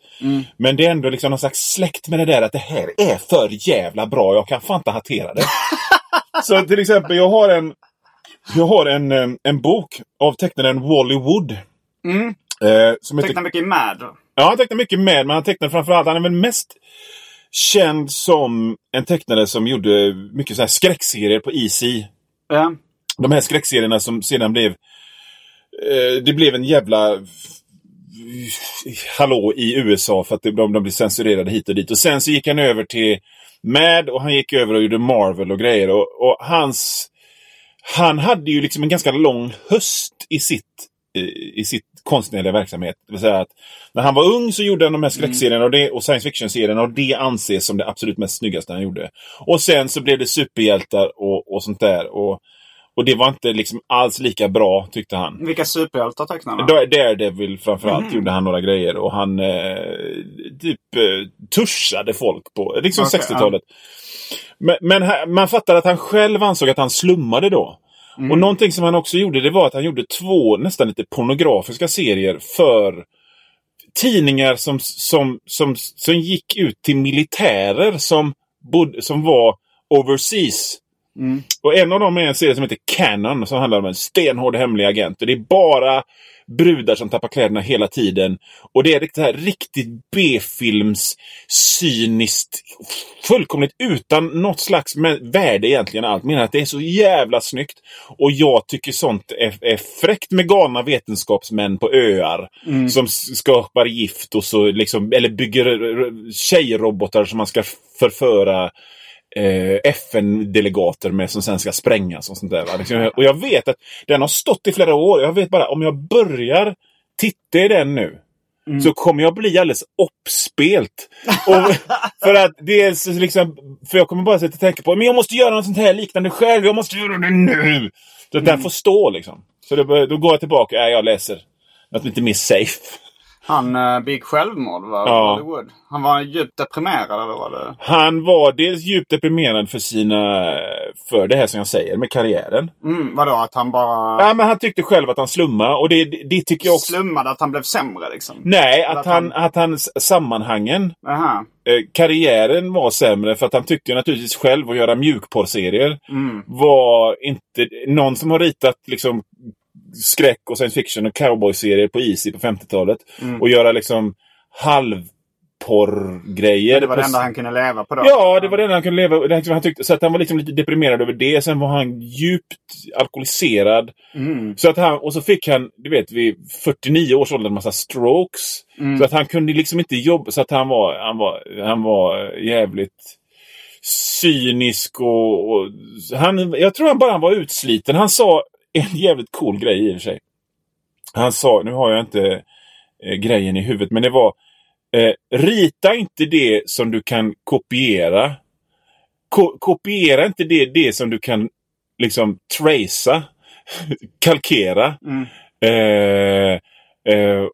Men det är ändå liksom någon slags släkt med det där att det här är för jävla bra. Jag kan fan inte hantera det. så till exempel, jag har en, jag har en, eh, en bok av tecknaren Wally Wood. Eh, som heter Tecknar mycket i Mad. Ja, han tecknar mycket med, men han tecknar framförallt, han är väl mest känd som en tecknare som gjorde mycket så här skräckserier på Easy. Ja. De här skräckserierna som sedan blev... Eh, det blev en jävla hallå i USA för att de, de blev censurerade hit och dit. Och sen så gick han över till Mad och han gick över och gjorde Marvel och grejer. Och, och hans... Han hade ju liksom en ganska lång höst i sitt, i, i sitt konstnärliga verksamhet. Det vill säga att när han var ung så gjorde han de här skräckserierna och, det, och science fiction-serierna och det anses som det absolut mest snyggaste han gjorde. Och sen så blev det superhjältar och, och sånt där. Och, och det var inte liksom alls lika bra tyckte han. Vilka superhjältar tecknar han? Dare- Daredevil framförallt gjorde han några grejer och han eh, typ eh, tuschade folk på liksom Okej, 60-talet. Men, men här- man fattar att han själv ansåg att han slummade då. Och någonting som han också gjorde det var att han gjorde två nästan lite pornografiska serier för tidningar som, som, som, som gick ut till militärer som, bod, som var overseas. Och en av dem är en serie som heter Canon som handlar om en stenhård hemlig agent. Och det är bara brudar som tappar kläderna hela tiden. Och det är det här riktigt B-films cyniskt, fullkomligt utan något slags värde egentligen allt. Men att det är så jävla snyggt. Och jag tycker sånt är, är fräckt med galna vetenskapsmän på öar. Som s- skapar gift och så liksom, eller bygger tjejrobotar som man ska förföra FN-delegater med som sen ska sprängas och sånt där. Liksom, och jag vet att den har stått i flera år. Jag vet bara om jag börjar titta i den nu så kommer jag bli alldeles uppspelt. Och, för att så liksom, för jag kommer bara sitta och tänka på men jag måste göra något sånt här liknande själv. Jag måste göra det nu. Så att den får stå liksom. Så då, då går jag tillbaka. Ja, jag läser något lite mer safe. Han uh, begick självmord va? Ja. Hollywood. Han var djupt deprimerad eller vad det? Han var dels djupt deprimerad för sina... För det här som jag säger med karriären. Mm, vadå att han bara Ja, men han tyckte själv att han slummade och det, det tycker jag också... slummade att han blev sämre liksom? Nej, Eller att han, att han sammanhangen, Aha. eh, karriären var sämre för att han tyckte naturligtvis själv att göra mjukporrserier Mm. var inte... Någon som har ritat liksom skräck och science fiction och cowboyserier på Easy på 50-talet Mm. och göra liksom halvporrgrejer. Det var det på- enda han kunde leva på då? Ja, det var det enda han kunde leva liksom, han tyckte, Så att han var liksom lite deprimerad över det. Sen var han djupt alkoholiserad. Mm. Så att han, och så fick han, du vet, vid 49 års ålder en massa strokes. Mm. Så att han kunde liksom inte jobba. Så att han var, han var, han var jävligt cynisk och, och han, jag tror han bara var utsliten. Han sa en jävligt cool grej i och för sig. Han sa, nu har jag inte eh, grejen i huvudet, men det var eh, Rita inte det som du kan kopiera. Ko kopiera inte det, det som du kan liksom tracea. kalkera. Mm. Eh, eh,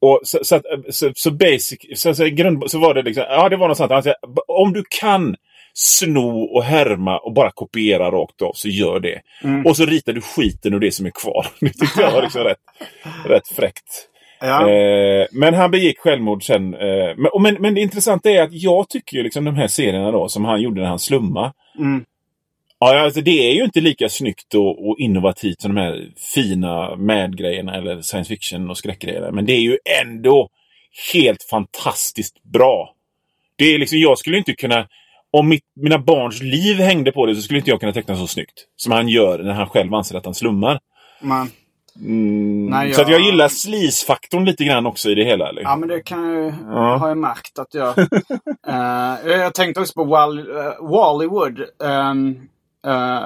och så, så, att, så, så basic, så, så, grund, så var det liksom, ja det var något sånt. Han sa, om du kan sno och härma och bara kopiera rakt av så gör det. Mm. Och så ritar du skiten ur det som är kvar. Det tyckte jag var liksom rätt, rätt fräckt. Ja. Eh, men han begick självmord sen. Eh, men, men, men det intressanta är att jag tycker ju liksom de här serierna då som han gjorde när han slumma. Mm. Ja, alltså det är ju inte lika snyggt och, och innovativt som de här fina Mad-grejerna eller science fiction och skräckgrejerna. Men det är ju ändå helt fantastiskt bra. Det är liksom, jag skulle inte kunna... Om mitt, mina barns liv hängde på det så skulle inte jag kunna teckna så snyggt. Som han gör när han själv anser att han slummar. Men, Mm, Nej, Så att jag jag- gillar sleaze-faktorn lite grann också i det hela. Liksom. ja men det kan jag, Ja. har jag märkt att jag... Eh, jag tänkte också på Wall, uh, Wallywood. Um, eh,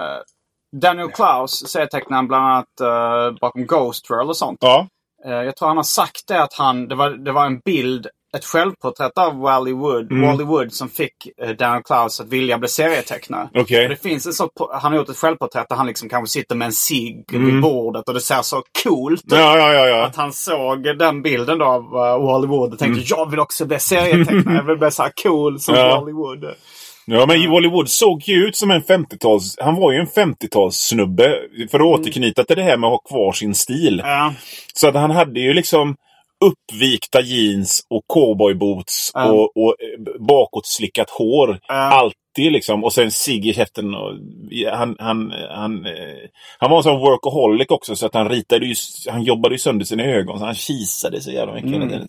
Daniel Klaus, serietecknaren bland annat eh, bakom Ghost World och sånt. Ja. Jag tror han har sagt det att han, det var, det var en bild, ett självporträtt av Wally Wood, Mm. Wally Wood som fick eh, Daniel Klaus att vilja bli serietecknare. Och Det finns en sån, han har gjort ett självporträtt där han liksom kanske sitter med en cigg Mm. vid bordet och det ser så coolt ut. Ja, ja, ja. Att han såg den bilden då av uh, Wally Wood och tänkte Mm. jag vill också bli serietecknare. jag vill bli så här cool som Ja. Wally Wood. Ja, men Wally Wood såg ju ut som en 50-tals... Han var ju en 50-talssnubbe. För att återknyta till det här med att ha kvar sin stil. Ja. Så att han hade ju liksom uppvikta jeans och cowboyboots Ja. och, och eh, bakåtslickat hår. Ja. Alltid liksom. Och sen. Och, ja, han, han, han, eh, han var en sån workaholic också så att han ritade ju, han jobbade ju sönder sina ögon. Så han kisade så jävla mycket. tiden.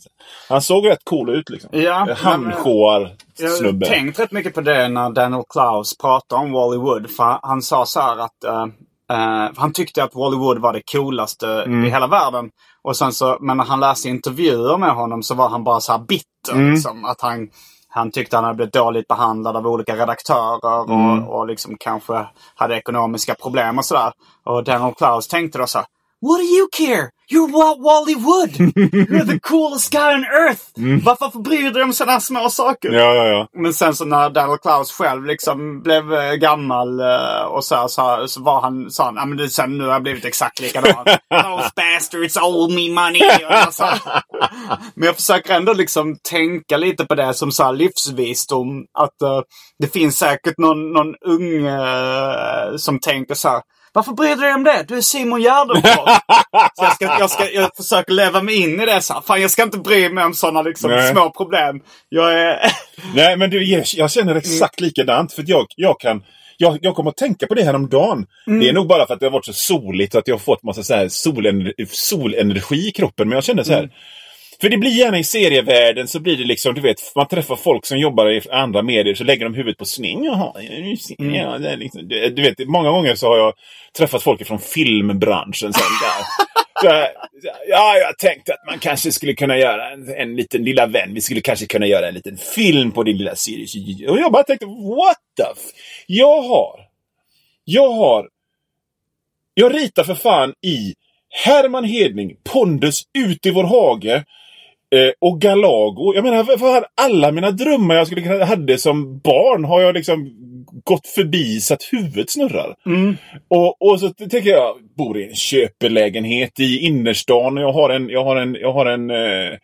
Han såg rätt cool ut liksom. Mm. Ja, men- Handsjåar Jag har snubbe. tänkt rätt mycket på det när Daniel Klaus pratade om Wally Wood. För han sa så här att eh, eh, han tyckte att Wally Wood var det coolaste Mm. i hela världen. Och sen så, men när han läste intervjuer med honom så var han bara så här bitter. Mm. Liksom, att han, han tyckte han hade blivit dåligt behandlad av olika redaktörer Mm. och, och liksom kanske hade ekonomiska problem och sådär. Och Daniel Klaus tänkte då så här, What do you care? You're Wa- Wally Wood! You're the coolest guy on earth! Varför bryr du dig om sådana små saker? Mm. Ja, ja, ja. Men sen så när Daniel Klaus själv liksom blev eh, gammal eh, och så, här, så, här, så var han, sa han, ja men det, sen nu har jag blivit exakt likadan. Those bastards owe me money. Så. Men jag försöker ändå liksom tänka lite på det som så här livsvisdom. Att eh, det finns säkert någon, någon ung eh, som tänker så här. Varför bryr du dig om det? Du är Simon Gärdenfors. så jag, ska, jag, ska, jag försöker leva mig in i det. Så här. Fan, jag ska inte bry mig om sådana liksom, Nej. små problem. Jag är... Nej, men du, jag, jag känner exakt likadant. För jag, jag kan... Jag, jag kommer att tänka på det här om dagen. Det är nog bara för att det har varit så soligt och att jag har fått massa så här solenergi, solenergi i kroppen. Men jag känner så här. För det blir gärna i serievärlden så blir det liksom, du vet, man träffar folk som jobbar i andra medier så lägger de huvudet på sning. Jaha, ja, det är liksom, du du vet, många gånger så har jag träffat folk från filmbranschen. Så där. Så, ja, jag tänkte att man kanske skulle kunna göra en, en liten lilla vän. Vi skulle kanske kunna göra en liten film på din lilla serie. Och jag bara tänkte, what the f... Jag har... Jag har... Jag ritar för fan i Herman Hedning, Pondus ut i vår hage eh, och Galago. Jag menar, för, alla mina drömmar jag skulle kunna hade som barn har jag liksom gått förbi så att huvudet snurrar. Mm. Och, och så tänker jag, bor i en köpelägenhet i innerstan. Jag har en, jag har en, jag har en, eh,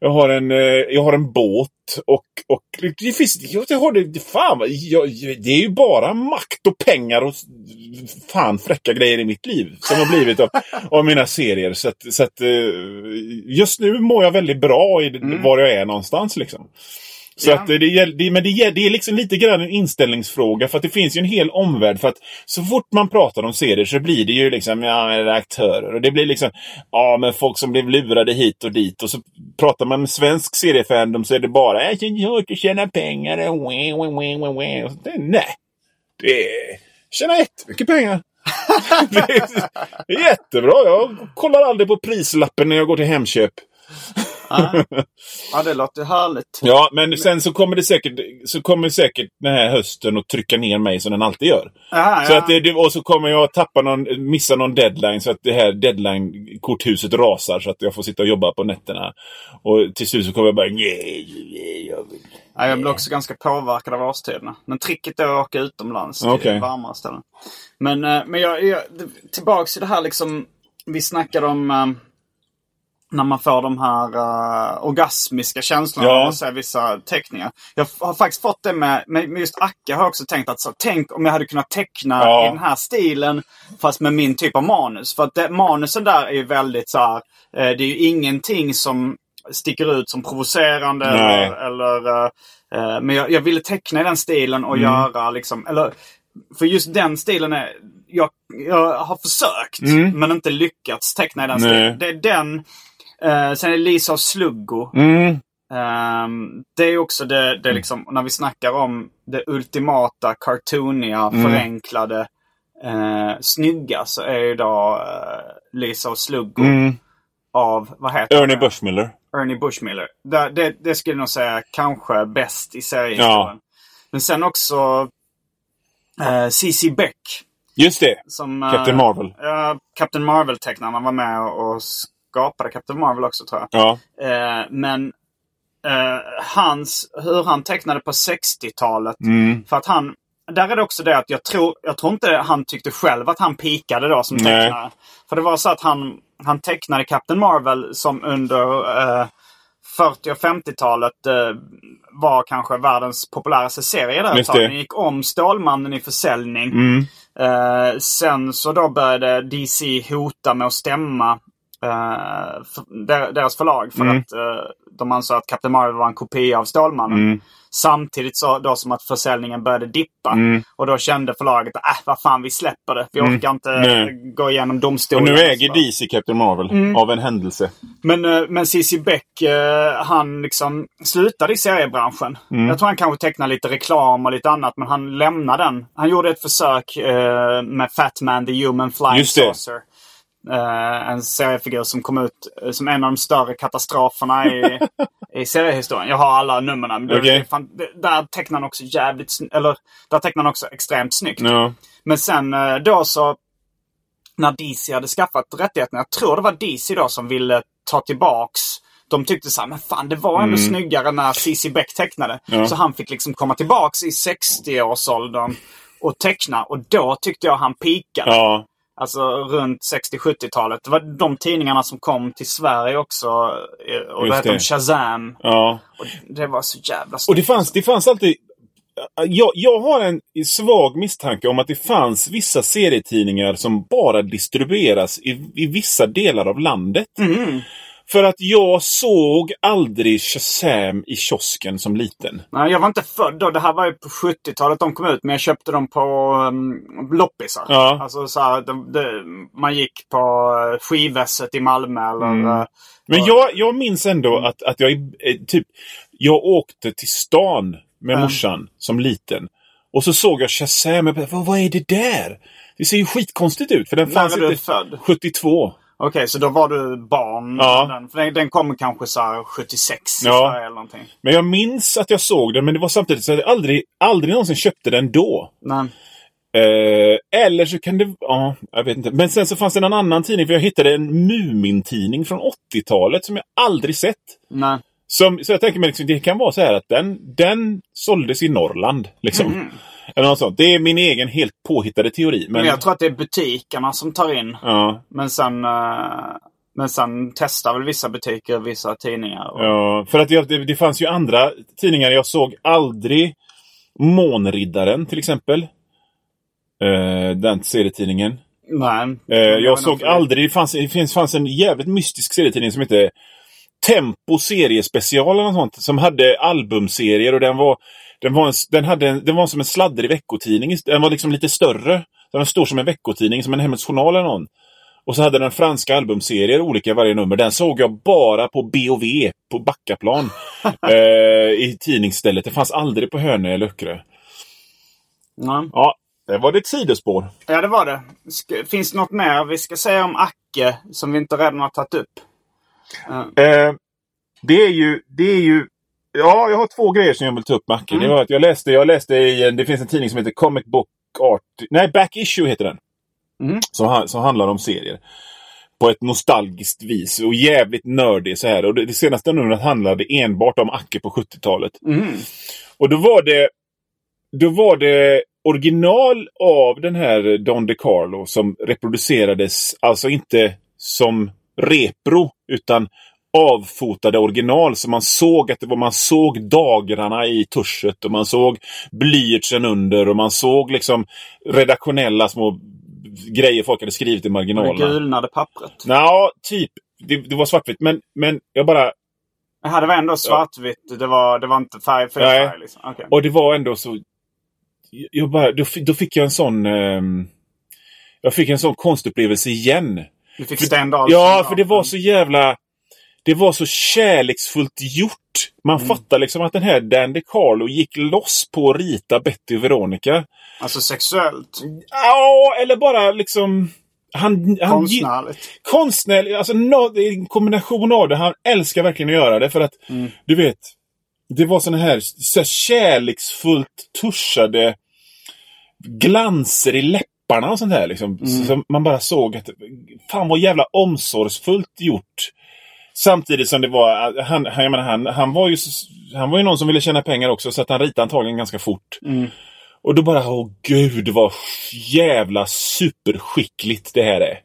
jag har en, eh, jag har en båt och, och det finns, jag har det, fan, jag, det är ju bara makt och pengar och fan fräcka grejer i mitt liv som har blivit av, av mina serier. Så att, så att eh, just nu mår jag väldigt bra i var jag är någonstans liksom. Så att det, det, men det, det är liksom lite grann en inställningsfråga för att det finns ju en hel omvärld. För att så fort man pratar om serier så blir det ju liksom, ja, aktörer. Och det blir liksom, ja men folk som blev lurade hit och dit. Och så pratar man med svensk seriefandom så är det bara, jag hört att tjäna pengar. och wah, wah, wah, wah, wah." Och så, det- Nej, det tjänar jättemycket pengar. det är jättebra. Jag kollar aldrig på prislappen när jag går till Hemköp. Ja, det låter härligt. Ja, men sen så kommer det säkert, så kommer säkert den här hösten att trycka ner mig som den alltid gör. Ja, Så ja. att det, och så kommer jag tappa någon, missa någon deadline så att det här deadline-korthuset rasar så att jag får sitta och jobba på nätterna. Och till slut så kommer jag bara nej, nej, jag vill. Ja, jag blir också ganska påverkad av årstiderna. Men tricket är att åka utomlands till Okej. varmare ställen. Men, eh, men jag, jag, tillbaks till det här liksom. Vi snackade om eh, när man får de här uh, orgasmiska känslorna Ja. man ser vissa teckningar. Jag har faktiskt fått det med, med just Acke har jag också tänkt att så, tänk om jag hade kunnat teckna Ja. i den här stilen fast med min typ av manus. För att det, manusen där är ju väldigt så här, eh, det är ju ingenting som sticker ut som provocerande Nej. eller, eller eh, men jag, jag ville teckna i den stilen och göra liksom, eller för just den stilen är, jag, jag har försökt men inte lyckats teckna i den Nej. stilen. Det är den, eh, sen är det Lisa och Sluggo. Mm. Ehm, det är också det, det är liksom, när vi snackar om det ultimata, cartooniga, förenklade, eh, snygga så är ju då eh, Lisa och Sluggo Mm. av, vad heter Ernie det? Bushmiller. Ernie Bushmiller. Det, det, det skulle jag nog säga kanske bäst i seriehistorien. Ja. Men sen också eh, C.C. Beck. Just det. Som, Captain Marvel. Ja, Captain Marvel-tecknarna var med och skapade Captain Marvel också tror jag. Ja. Eh, men eh, hans, hur han tecknade på 60-talet. Mm. För att han, där är det också det att jag tror, jag tror inte han tyckte själv att han pikade då som Nej. tecknare. För det var så att han, han tecknade Captain Marvel som under eh, 40 och 50-talet eh, var kanske världens populäraste serie där ett tag. Den gick om Stålmannen i försäljning. Mm. Eh, sen så då började DC hota med att stämma eh, deras förlag för Mm. att eh, de ansåg att Captain Marvel var en kopia av Stålmannen. Mm. Samtidigt så då som att försäljningen började dippa. Och då kände förlaget att äh, vad fan vi släpper det. Vi orkar inte Mm. Nej. gå igenom Och domstolen. nu och äger sådär. DC Captain Marvel. Mm. Av en händelse. Men, eh, men CC Beck, eh, han liksom slutade i seriebranschen. Mm. Jag tror han kanske tecknade lite reklam och lite annat, men han lämnade den. Han gjorde ett försök eh, med Fat Man the Human Flying Just det. Saucer. Eh, en seriefigur som kom ut eh, som en av de större katastroferna i, i seriehistorien. Jag har alla numren. det- Där tecknar han också jävligt Eller där tecknar han också extremt snyggt. Ja. Men sen eh, då så när DC hade skaffat rättigheterna. Jag tror det var DC då som ville ta tillbaks. De tyckte så här, men fan det var ändå snyggare när CC Beck tecknade. Ja. Så han fick liksom komma tillbaks i 60-årsåldern och teckna. Och då tyckte jag han pikade. Ja. Alltså runt 60-70-talet. Det var de tidningarna som kom till Sverige också. eh, Och det Just hette de det. Shazam. Ja. Och det var så jävla Och snyggt. det fanns, det fanns alltid... Jag, jag har en svag misstanke om att det fanns vissa serietidningar som bara distribueras i, i vissa delar av landet. Mm. För att jag såg aldrig Shazam i kiosken som liten. Nej, jag var inte född då. Det här var ju på 70-talet de kom ut. Men jag köpte dem på um, loppisar. Ja. Alltså så här, det, det, man gick på uh, skivvässet i Malmö eller... Mm. eh, Men jag, jag minns ändå att, att jag eh, typ... Jag åkte till stan med Ja. morsan som liten. Och så såg jag Shazam. Jag bara, vad, vad är det där? Det ser ju skitkonstigt ut. För den fanns inte... född? 72. Okej, så då var du barn. Ja. Den, för den, den kom kanske så här 76 i Ja. Eller någonting. Men jag minns att jag såg den, men det var samtidigt så att jag aldrig, aldrig någonsin köpte den då. Men, Eh, eller så kan det... Ja, jag vet inte. Men sen så fanns det en annan tidning, för jag hittade en Mumin-tidning från 80-talet som jag aldrig sett. nej. Som, så jag tänker mig liksom, det kan vara så här att den, den såldes i Norrland. Liksom. Eller något sånt. Det är min egen helt påhittade teori. Men, Men jag tror att det är butikerna som tar in. ja, Men sen, eh, men sen testar väl vissa butiker vissa tidningar. Och, ja, för att jag, det, det fanns ju andra tidningar. Jag såg aldrig Månriddaren till exempel. Eh, den serietidningen. Nej. Eh, jag såg aldrig... Det fanns, det fanns en jävligt mystisk serietidning som hette Tempo seriespecial eller något sånt. Som hade albumserier och den var... Den var, en, den, hade en, den var som en sladdrig veckotidning. Den var liksom lite större. Den var stor som en veckotidning, som en Hemmets Journal eller någon. Och så hade den franska albumserier, olika i varje nummer. Den såg jag bara på BOV, på Backaplan. eh, I tidningsstället. Det fanns aldrig på Hönö eller Öckerö. Ja. Ja, det var det ett sidospår. ja, det var det. Finns det något mer vi ska säga om Acke som vi inte redan har tagit upp? Eh, det är ju, det är ju... Ja, jag har två grejer som jag vill ta upp Macke. Det var att jag läste, jag läste i en, det finns en tidning som heter Comic Book Art. Nej, Back Issue heter den. Mm. Som, som handlar om serier. På ett nostalgiskt vis och jävligt nördig så här. Och det, det senaste numret handlade enbart om Acke på 70-talet. Mm. Och då var det då var det original av den här Don DeCarlo som reproducerades, alltså inte som repro, utan avfotade original. Så man såg att det var, man såg dagrarna i tuschet och man såg blyertsen under och man såg liksom redaktionella små grejer folk hade skrivit i Det marginalerna. gulnade pappret. Ja, typ. Det, det var svartvitt. Men, men jag bara... Jaha, det var ändå svartvitt. Det, var, det var inte färg för Nej. färg. Liksom. Okej. Och det var ändå så... Jag bara, då, då fick jag en sån... ehm, jag fick en sån konstupplevelse igen. Du fick Sten Dahlsson Ja, för det var så jävla... Det var så kärleksfullt gjort. Man Mm. fattar liksom att den här Dan DeCarlo gick loss på att rita Betty och Veronica. Alltså sexuellt. Ja, eller bara liksom... Han, han, Konstnärligt. konstnärlig, alltså är en kombination av det. Han älskar verkligen att göra det för att, Mm. du vet, det var såna här, så här kärleksfullt tuschade glanser i läpparna och sånt här. Liksom. Mm. Så man bara såg att, fan vad jävla omsorgsfullt gjort. Samtidigt som det var, han, han, jag menar, han, han var ju han var ju någon som ville tjäna pengar också så att han ritade antagligen ganska fort. Mm. Och då bara, åh gud vad jävla superskickligt det här är.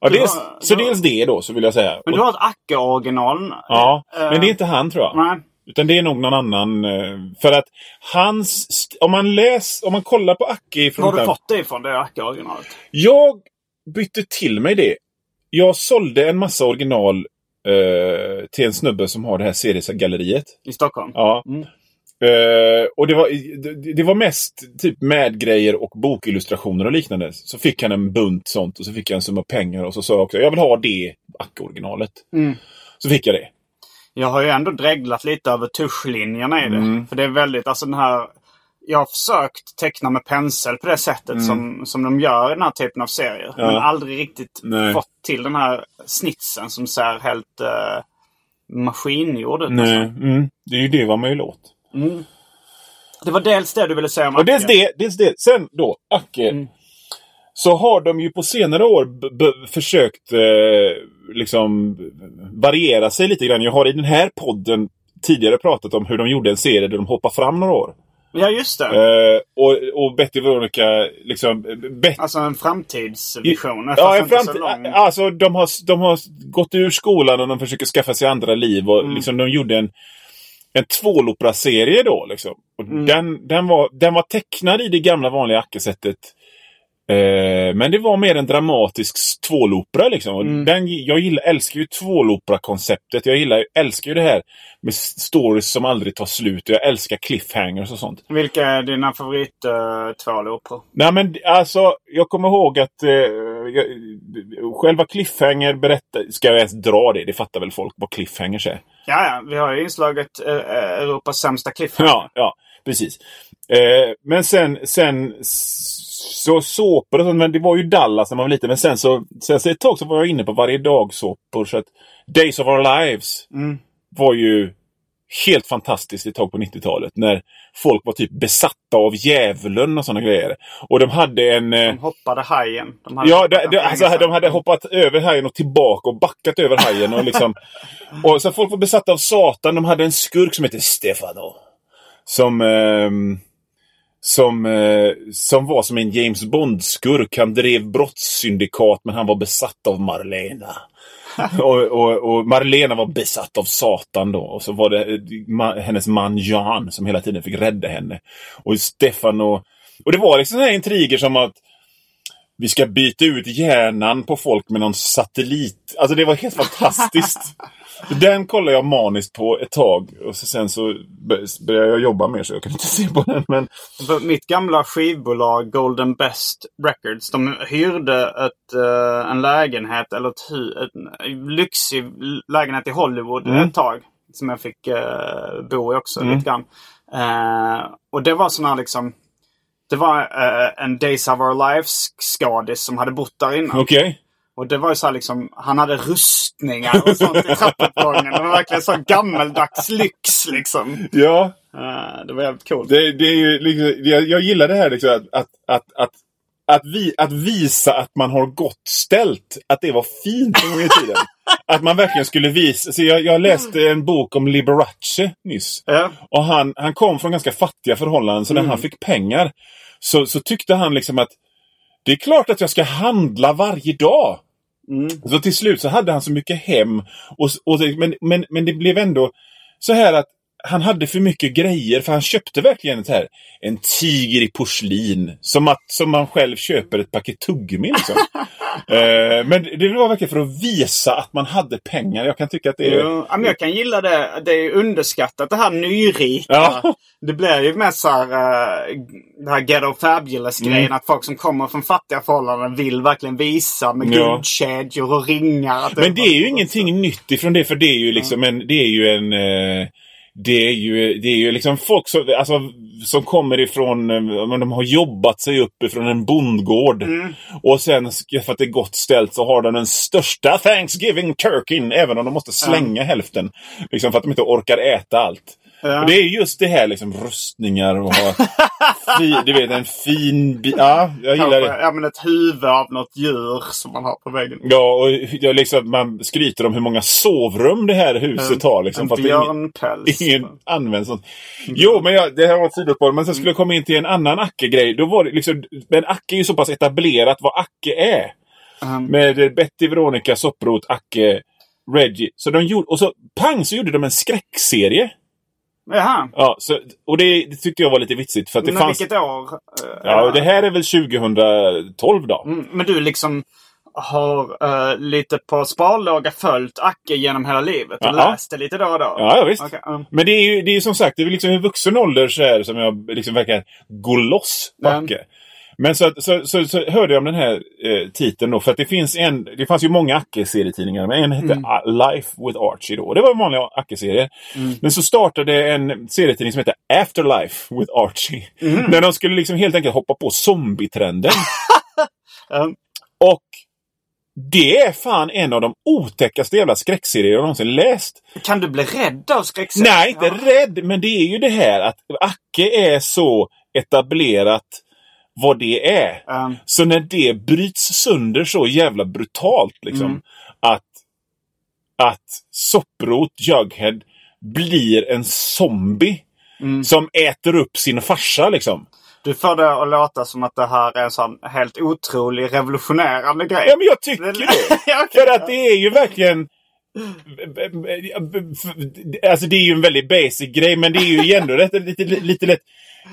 Ja, dels, var- så det var- dels det då, så vill jag säga. Men du har ett Acke-original. Ja, Eh, men det är inte han tror jag. Nej. Utan det är nog någon annan. eh, För att hans... Om man läs, om man kollar på Acke ifrån... Har du fått det ifrån, det Acke-originalet? Jag bytte till mig det. Jag sålde en massa original eh, till en snubbe som har det här seriegalleriet. I Stockholm? Ja. Mm. Eh, och det var, det, det var mest typ med grejer och bokillustrationer och liknande. Så fick han en bunt sånt och så fick jag en summa pengar och så sa jag också jag vill ha det Acke-originalet. Mm. Så fick jag det. Jag har ju ändå dreglat lite över tuschlinjerna i det. Mm. För det är väldigt, alltså den här... Jag har försökt teckna med pensel på det sättet som, som de gör i den här typen av serier. Mm. Ja. Men aldrig riktigt Nej. fått till den här snitsen som ser helt uh, maskingjord ut. Nej, nästan. mm, det är ju det vad man vill åt. Det var dels det du ville säga om Och dels Acke. det, dels det. Sen då, Acke. Mm. Så har de ju på senare år försökt eh, liksom variera sig lite grann. Jag har i den här podden tidigare pratat om hur de gjorde en serie där de hoppar fram några år. Ja, just det. Eh, och, och Betty Veronica liksom... Bet- Alltså en framtidsvision. fast Ja, en framtid, alltså de har, de har gått ur skolan och de försöker skaffa sig andra liv. Och Mm. liksom, de gjorde en, en tvålopera-serie då. Liksom. Och Mm. den, den, var, den var tecknad i det gamla vanliga Acke-sättet. Eh, men det var mer en dramatisk tvålopera. Liksom. Mm. den, jag gillar, älskar ju tvålopera-konceptet. Jag gillar, älskar ju det här med stories som aldrig tar slut. Jag älskar cliffhangers och sånt. Vilka är dina favorit uh, tvåloperor? Nej men alltså, jag kommer ihåg att eh, jag, själva Cliffhanger berättar... Ska jag ens dra det? Det fattar väl folk vad Cliffhangers är? Ja, ja. Vi har ju inslaget uh, Europas sämsta cliffhanger. Ja, ja precis. Eh, men sen, sen så såpor och sånt, men det var ju Dallas när man var liten. Men sen så, sen så ett tag så var jag inne på varje dag såpor så att Days of Our Lives Mm. var ju helt fantastiskt ett tag på 90-talet. När folk var typ besatta av djävulen och sådana grejer. Och de hade en... eh, De hoppade hajen. De hade Ja, de, de, alltså, de hade hoppat över hajen och tillbaka och backat över hajen. Och liksom, och så folk var besatta av Satan. De hade en skurk som hette Stefano. Som... ehm, som, eh, som var som en James Bond-skurk. Han drev brottssyndikat men han var besatt av Marlena. och, och, och Marlena var besatt av Satan då. Och så var det eh, ma, hennes man Jan som hela tiden fick rädda henne. Och Stefan och... Och det var liksom sådana här intriger som att vi ska byta ut hjärnan på folk med någon satellit. Alltså det var helt fantastiskt. Den kollade jag maniskt på ett tag. Och så sen så började jag jobba mer så jag kan inte se på den. Men... Mitt gamla skivbolag Golden Best Records. De hyrde ett, uh, en lägenhet, eller ett, en lyxig lägenhet i Hollywood mm. ett tag. Som jag fick uh, bo i också mm. lite grann. Uh, och det var sådana liksom det var en Days of Our Lives-skadis som hade bott där innan. Okay. Och det var ju så här liksom, han hade rustningar och sånt i trappuppgången. Det var verkligen så gammeldags lyx liksom. Ja. Uh, det var jävligt coolt. Det, det är ju liksom, jag, jag gillar det här liksom att, att, att, att att, vi, att visa att man har gott ställt. Att det var fint en gång i tiden. att man verkligen skulle visa. Så jag, jag läste en bok om Liberace nyss. Ja. Och han, han kom från ganska fattiga förhållanden. Så när mm. han fick pengar så, så tyckte han liksom att det är klart att jag ska handla varje dag. Mm. Så till slut så hade han så mycket hem. Och, och men, men, men det blev ändå så här att han hade för mycket grejer för han köpte verkligen ett här, en tiger i porslin. Som, att, som man själv köper ett paket tuggummi. Liksom. eh, men det var verkligen för att visa att man hade pengar. Jag kan tycka att det är... Jo, jag kan gilla det. Det är underskattat det här nyrika. Ja. Det blir ju mest så här, uh, det här ghetto fabulous grejen. Mm. Att folk som kommer från fattiga förhållanden vill verkligen visa med ja. guldkedjor och ringar. Men det är ju ingenting nytt ifrån det. För det är ju liksom en, det är ju en uh, det är ju, det är ju liksom folk som, alltså, som kommer ifrån, eh, de har jobbat sig upp ifrån en bondgård. Mm. Och sen för att det är gott ställt så har de den största Thanksgiving turkeyn. Även om de måste slänga mm. hälften. Liksom för att de inte orkar äta allt. Ja. Och det är just det här liksom rustningar och ha fi, du vet en fin Ja, jag gillar det. Ja, men ett huvud av något djur som man har på väggen. Ja, och jag liksom, man skryter om hur många sovrum det här huset har. Liksom, en björnpäls. Ingen, ingen använder sånt. Jo, men jag, det här var ett sidospår. Men sen skulle jag komma in till en annan Acke-grej. Då var det liksom, men Acke är ju så pass etablerat vad Acke är. Mm. Med Betty, Veronica, Sopprot, Acke, Reggie. Så de gjorde, och så pang så gjorde de en skräckserie. Jaha. Ja, så, och det, det, tyckte jag var lite vitsigt. För att det men fanns... vilket år? Ja, det här är väl 2012 då. Mm, men du liksom har uh, lite på sparlåga följt Acke genom hela livet och Aha. läst det lite då och då? Ja, visst. Okay, um. Men det är ju det är som sagt, det är liksom i vuxen ålder så är det som jag liksom verkar gå loss på Acke. Mm. Men så, så, så, så, hörde jag om den här eh, titeln då. För att det finns en, det fanns ju många Acke-serietidningar. Men en hette mm. Life with Archie då. Och det var en vanlig Acke-serie. Mm. Men så startade en serietidning som hette Afterlife with Archie. Mm. Där de skulle liksom helt enkelt hoppa på zombietrenden. um. Och det är fan en av de otäckaste jävla skräckserier jag någonsin läst. Kan du bli rädd av skräckserier? Nej, inte ja. rädd. Men det är ju det här att Acke är så etablerat vad det är. Um. Så när det bryts sönder så jävla brutalt liksom. Mm. Att, att Sopprot, Jughead, blir en zombie. Mm. Som äter upp sin farsa liksom. Du får det att låta som att det här är en sån helt otrolig revolutionerande grej. Ja men jag tycker det. För att det är ju verkligen Alltså det är ju en väldigt basic grej men det är ju ändå lite, lite, lite lätt.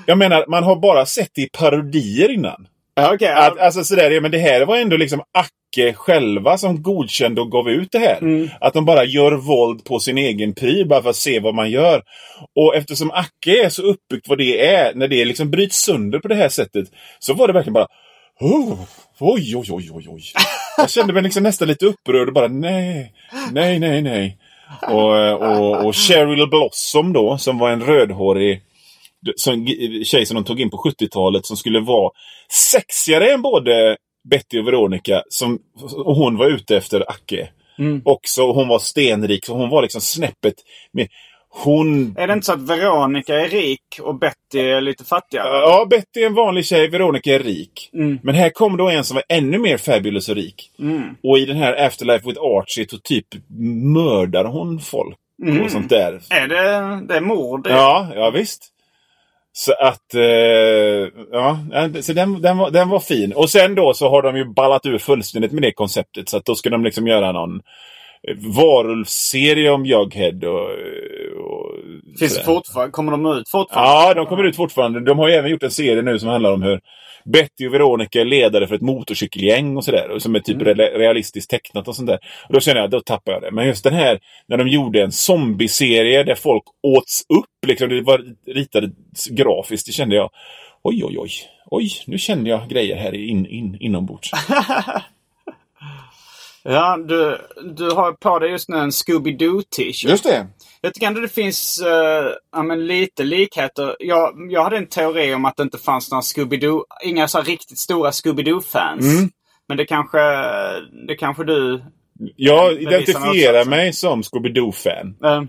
Jag menar, man har bara sett det i parodier innan. okay, att, alltså sådär, ja, men det här var ändå liksom Acke själva som godkände och gav ut det här. Mm. Att de bara gör våld på sin egen pryl bara för att se vad man gör. Och eftersom Acke är så uppbyggt vad det är, när det liksom bryts sönder på det här sättet, så var det verkligen bara oh, Oj, oj, oj, oj, oj. Jag kände mig liksom nästan lite upprörd och bara nej, nej, nej, nej. Och, och, och Cheryl Blossom då, som var en rödhårig som, tjej som de tog in på 70-talet som skulle vara sexigare än både Betty och Veronica. Som, och hon var ute efter Acke. Mm. Också, hon var stenrik, så hon var liksom snäppet med, hon... Är det inte så att Veronica är rik och Betty är lite fattigare? Ja, Betty är en vanlig tjej, Veronica är rik. Mm. Men här kommer då en som var ännu mer fabulous och rik. Mm. Och i den här Afterlife with Archie så typ mördar hon folk. Mm. Och sånt där. Är det, det är mord? Ja, ja visst. Så att, eh, ja, så den, den, var, den var fin. Och sen då så har de ju ballat ur fullständigt med det konceptet. Så att då ska de liksom göra någon varulvsserie om Jughead. Och, och Finns det fortfarande? Kommer de ut fortfarande? Ja, de kommer ut fortfarande. De har ju även gjort en serie nu som handlar om hur Betty och Veronica är ledare för ett motorcykelgäng och sådär. och Som är typ Mm. re- realistiskt tecknat och sånt där. Och då känner jag, då tappar jag det. Men just den här, när de gjorde en zombieserie där folk åts upp. Liksom, det var ritade grafiskt. Det kände jag, oj, oj, oj. Oj, nu kände jag grejer här in, in, inombords. Ja, du, du har på dig just nu en Scooby-Doo t-shirt. Just det. Jag tycker ändå det finns uh, ja, lite likheter. Jag, jag hade en teori om att det inte fanns några Scooby-Doo, inga så riktigt stora Scooby-Doo-fans. Mm. Men det kanske, det kanske du... Jag identifierar mig som Scooby-Doo-fan. eh,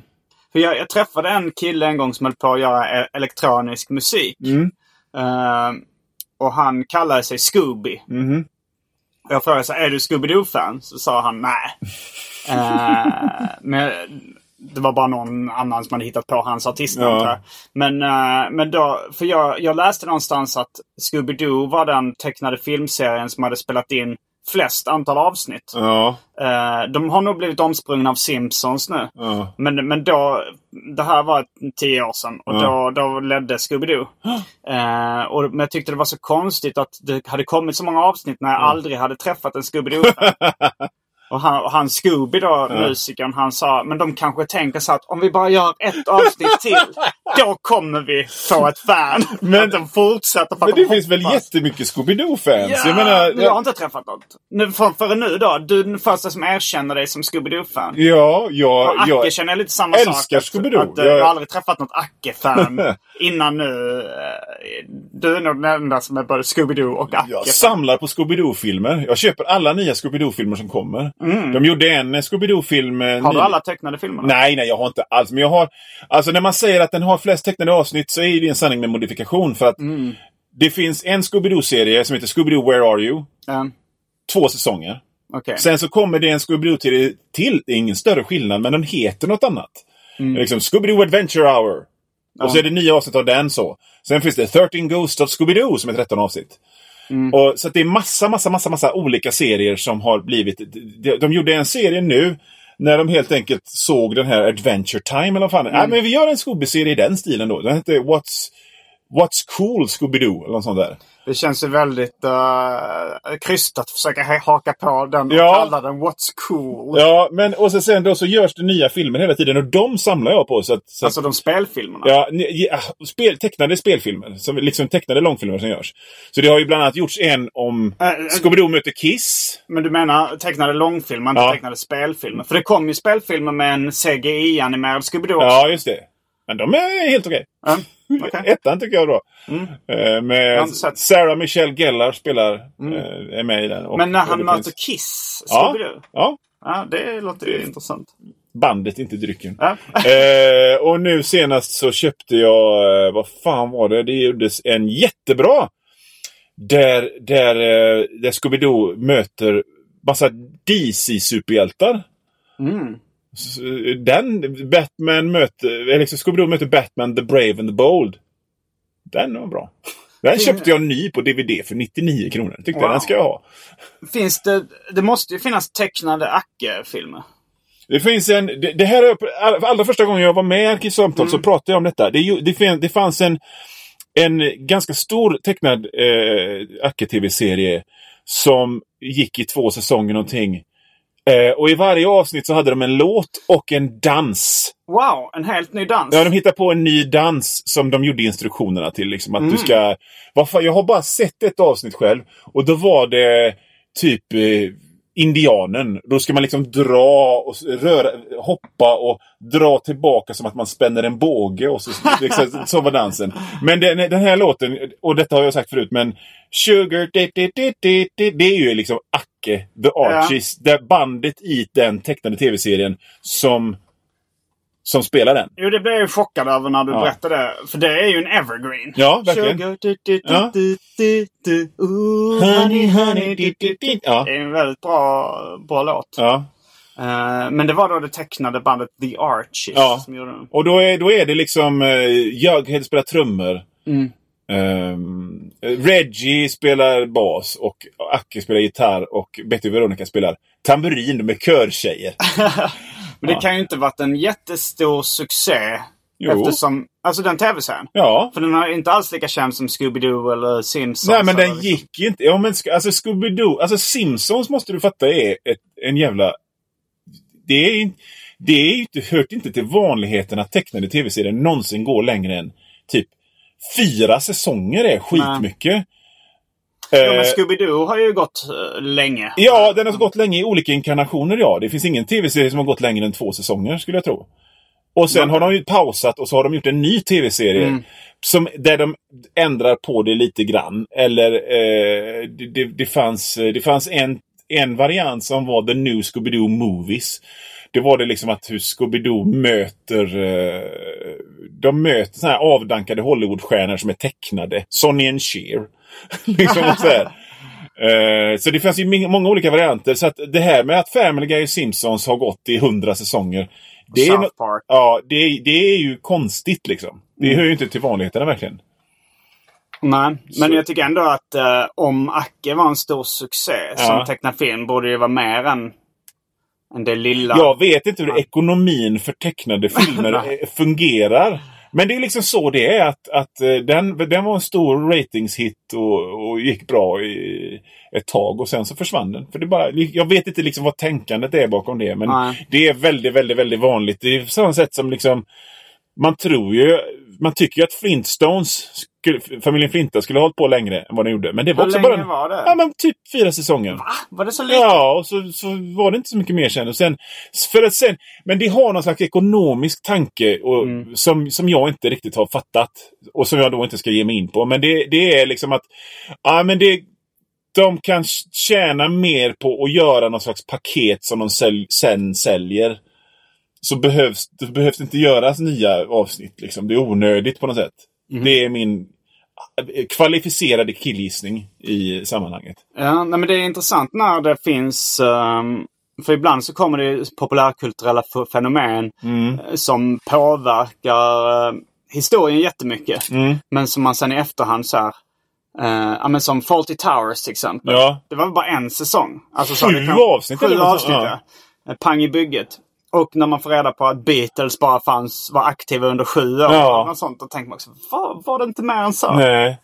för jag, jag träffade en kille en gång som höll på att göra e- elektronisk musik. Mm. Eh, och han kallade sig Scooby. Och Jag frågade så är du Scooby-Doo-fan? Så sa han nej. Men det var bara någon annan som hade hittat på hans artistnamn Ja. tror jag. Men, eh, men då, för jag, jag läste någonstans att Scooby-Doo var den tecknade filmserien som hade spelat in flest antal avsnitt. Ja, Eh, de har nog blivit omsprungna av Simpsons nu. ja. Men, men då, det här var tio år sedan och då, då ledde Scooby-Doo. Eh, och, men jag tyckte det var så konstigt att det hade kommit så många avsnitt när jag aldrig hade träffat en Scooby-Doo-fan. Och han, och han Scooby då, musikern, han sa men de kanske tänker så att om vi bara gör ett avsnitt till, då kommer vi få ett fan. Men att de fortsätter för Men de det finns väl jättemycket Scooby-Doo-fans? Ja, jag menar, men jag har inte träffat något. Nu, för, förrän nu då. Du är den första som erkänner dig som Scooby-Doo-fan. Ja, Och ja, Acke jag känner jag lite samma älskar sak. Scooby-Doo. Att, att, eh, Jag- Jag har aldrig träffat något Acke-fan innan nu. eh, Du är nog den enda som är både Scooby-Doo och Jag Acke-fan. samlar på Scooby-Doo-filmer. Jag köper alla nya Scooby-Doo-filmer som kommer. De gjorde en Scooby-Doo-film... eh, Mm. Har du ny- alla tecknade filmerna? Nej, nej, jag har inte alls. Men jag har... Alltså när man säger att den har flest tecknade avsnitt så är det en sanning med modifikation. För att Mm. det finns en Scooby-Doo-serie som heter Scooby-Doo Where Are You? Eh, Två säsonger. Okej. Sen så kommer det en Scooby-Doo-serie till. Det är ingen större skillnad, men den heter något annat. Mm. Liksom Scooby-Doo Adventure Hour. Och så är det nio avsnitt av den så. Sen finns det 13 Ghosts of Scooby-Doo som är 13 avsnitt. Mm. Och, så det är massa, massa, massa, massa olika serier som har blivit... De, de gjorde en serie nu när de helt enkelt såg den här Adventure Time eller vad fan. Mm. Nej, men vi gör en Scooby-serie i den stilen då. Den hette What's, What's Cool Scooby-Doo eller något sånt där. Det känns ju väldigt uh, krystat att försöka ha- haka på den och Ja. kalla den What's Cool. Ja, men och så sen då så görs det nya filmer hela tiden och de samlar jag på. Så att, så Alltså de spelfilmerna. Ja, ja, spel, tecknade spelfilmer. Som, liksom tecknade långfilmer som görs. Så det har ju bland annat gjorts en om Äh, Scooby-Doo möter Kiss. Men du menar tecknade långfilmer, inte Ja. tecknade spelfilmer? För det kom ju spelfilmer med en CGI-animerad Scooby-Doo. Ja, just det. Men de är helt okej. Ja, okej. Ettan tycker jag är bra. Eh, Jag har med. Sarah Michelle Gellar spelar, eh, är med i den. Och- Men när han det möter finns- Kiss, Ja, Scooby-Doo. ja, Ja, det låter ju intressant. bandet, inte drycken. Ja. eh, och nu senast så köpte jag, eh, vad fan var det? Det gjordes en jättebra. Där, där, eh, där Scooby-Doo möter massa DC-superhjältar. Mm. Den, Batman möter, eller liksom Scooby-Doo möter Batman, The Brave and the Bold. Den var bra. Den köpte jag ny på DVD för 99 kronor. Tyckte jag Wow. den ska jag ha. Finns det... Det måste ju finnas tecknade Acke-filmer. Det finns en, det, det här är, all- allra första gången jag var med i Arkivsamtal så pratade jag om detta. Det, det, det fanns en, en ganska stor tecknad eh, Acke-tv-serie som gick i två säsonger någonting. Eh, och i varje avsnitt så hade de en låt och en dans. Wow, en helt ny dans. Ja, de hittade på en ny dans som de gjorde instruktionerna till. Liksom, att du ska... Vad fan, jag har bara sett ett avsnitt själv. Och då var det typ eh, indianen. Då ska man liksom dra och röra, hoppa och dra tillbaka som att man spänner en båge. Och så, liksom, så var dansen. Men den, den här låten, och detta har jag sagt förut, men Sugar, di, di, di, di, det är ju liksom Acke, The Archies. Det bandet i den tecknade tv-serien som, som spelar den. Jo, det blev jag ju chockad över när du Ja. berättade. För det är ju en evergreen. Ja, verkligen. Sugar, du, du, du, Ja. du, du, du, ooh, Honey, honey, di, di, di. Ja. Det är en väldigt bra, bra låt. Ja. Eh, men det var då det tecknade bandet The Archies Ja. som gjorde den. Och då är, då är det liksom uh, Jughead spelar trummor. Ehm, Reggie spelar bas och Acke spelar gitarr och Betty och Veronica spelar tamburin med körtjejer. Men det kan ju inte varit en jättestor succé. Jo. Eftersom, alltså den tv-serien. Ja. För den är inte alls lika känd som Scooby-Doo eller Simpsons. Nej men den liksom- gick inte. Ja men alltså Scooby-Doo. Alltså Simpsons måste du fatta är ett, en jävla... Det är ju det är inte, hört inte till vanligheten att tecknade tv-serier någonsin går längre än typ fyra säsonger är skitmycket. Eh, men Scooby-Doo har ju gått eh, länge. Ja, den har gått länge i olika inkarnationer, ja. Det finns ingen tv-serie som har gått längre än två säsonger, skulle jag tro. Och sen har de ju pausat och så har de gjort en ny tv-serie. Som, där de ändrar på det lite grann. Eller eh, det, det, det fanns, det fanns en, en variant som var The New Scooby-Doo Movies. Det var det liksom att hur Scooby-Doo möter... Eh, de möter såna här avdankade Hollywoodstjärnor som är tecknade. Sonny and Cher. liksom så. Eh, så det finns ju många olika varianter. Så att det här med att Family Guy och Simpsons har gått i hundra säsonger. Det är, no- Park. ja, det, det är ju konstigt liksom. Det hör ju inte till vanligheterna verkligen. Nej, men jag tycker ändå att eh, om Acke var en stor succé Ja. som tecknad film borde det vara mer än det lilla. Jag vet inte hur ekonomin för tecknade filmer eh, fungerar. Men det är liksom så det är. att, att eh, den, den var en stor ratingshit och, och gick bra i ett tag och sen så försvann den. För det bara, jag vet inte liksom vad tänkandet är bakom det. Men Nej. det är väldigt, väldigt, väldigt vanligt. Det är på samma sätt som liksom man tror ju, man tycker ju att Flintstones, skulle, familjen Flinta skulle ha hållit på längre än vad den gjorde. Men det var Hur också länge bara... var det? Ja, men typ fyra säsonger. Var det så lite? Ja, och så, så var det inte så mycket mer sen. Och sen, för att sen men det har någon slags ekonomisk tanke och, Mm. som, som jag inte riktigt har fattat. Och som jag då inte ska ge mig in på. Men det, det är liksom att ja, men det, de kan tjäna mer på att göra någon slags paket som de sälj, sen säljer. Så behövs det behövs inte göras nya avsnitt. Liksom. Det är onödigt på något sätt. Mm. Det är min kvalificerade killgissning i sammanhanget. Ja, nej, men det är intressant när det finns... ehm, för ibland så kommer det populärkulturella fenomen Mm. som påverkar eh, historien jättemycket. Mm. Men som man sen i efterhand så här... eh, ja, men som Fawlty Towers till exempel. Ja. Det var bara en säsong. Alltså, så Sju kan- avsnitt Sju avsnitt, ja. Eh, Pang i bygget. Och när man får reda på att Beatles bara fanns, var aktiva under sju år. Ja. något sånt, då tänker man också, var, var det inte mer än så? Nej.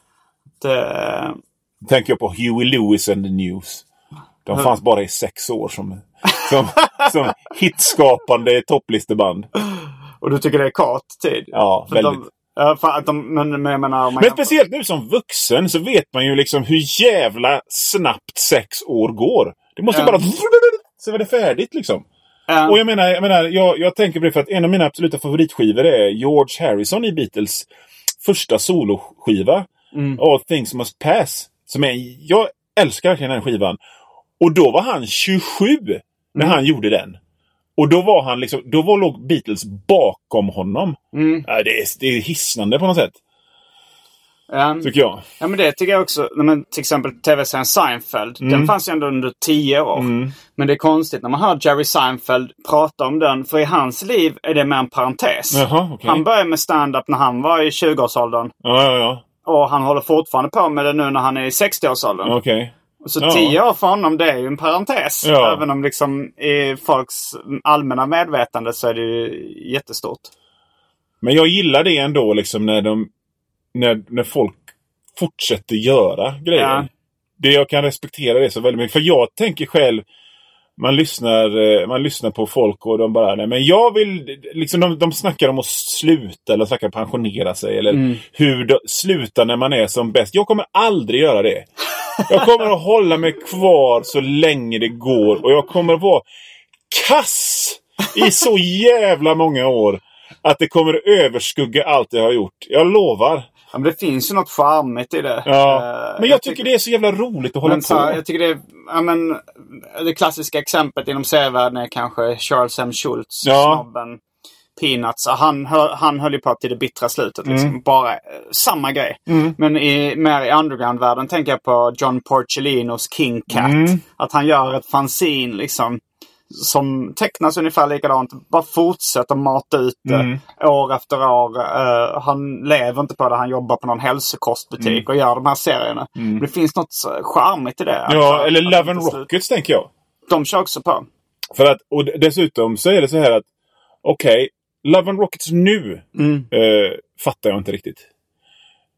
Det, tänker jag på Huey Lewis and the News. De fanns bara i sex år som, som, som hitskapande topplisteband. och du tycker det är kort tid? Ja, För väldigt. De, för att de, men, men menar... Men speciellt nu som vuxen så vet man ju liksom hur jävla snabbt sex år går. Det måste Ja. bara... Så var det färdigt liksom. Ja. Och jag menar, jag, menar jag, jag tänker på det för att en av mina absoluta favoritskivor är George Harrison i Beatles första soloskiva. Mm. All things must pass. Som är, jag älskar verkligen den skivan. Och då var han 27 när Mm. han gjorde den. Och då var han liksom, då var låg Beatles bakom honom. Mm. Det, är, det är hisnande på något sätt, Ja. tycker jag. Ja men det tycker jag också. Men till exempel tv-serien Seinfeld. Mm. Den fanns ju ändå under tio år. Men det är konstigt när man hör Jerry Seinfeld prata om den. För i hans liv är det mer en parentes. Jaha, okej. Han började med stand-up när han var i 20-årsåldern. Ja, ja, ja. Och han håller fortfarande på med det nu när han är i 60-årsåldern. Okej. Så Ja. tio år för honom det är ju en parentes. Ja. Även om liksom i folks allmänna medvetande så är det ju jättestort. Men jag gillar det ändå liksom när de... När, när folk fortsätter göra grejer. Ja. Det jag kan respektera det så väldigt mycket. För jag tänker själv... Man lyssnar, eh, man lyssnar på folk och de bara, nej men jag vill, liksom de, de snackar om att sluta eller snackar pensionera sig. Eller Mm. hur de, sluta när man är som bäst. Jag kommer aldrig göra det. Jag kommer att hålla mig kvar så länge det går. Och jag kommer att vara kass i så jävla många år. Att det kommer att överskugga allt jag har gjort. Jag lovar. Ja, men det finns ju något charmigt i det. Ja. Eh, Men jag tycker det är så jävla roligt att hålla på. jag tycker det ja, men, det klassiska exemplet inom serievärlden är kanske Charles M. Schultz, Ja. snobben. Peanuts. Han, hö, han höll ju på till det bittra slutet. Liksom. Mm. Bara eh, samma grej. Men i, mer i underground-världen tänker jag på John Porcellinos King Cat. Mm. Att han gör ett fanzine liksom. Som tecknas ungefär likadant. Bara fortsätter mata ut det Mm. år efter år. Eh, han lever inte på det. Han jobbar på någon hälsokostbutik och gör de här serierna. Men Det finns något charmigt i det. Mm. Ja, Att- eller Love and slut- Rockets tänker jag. De kör också på. För att, och dessutom så är det så här att okej, Love and Rockets nu Mm. eh, fattar jag inte riktigt.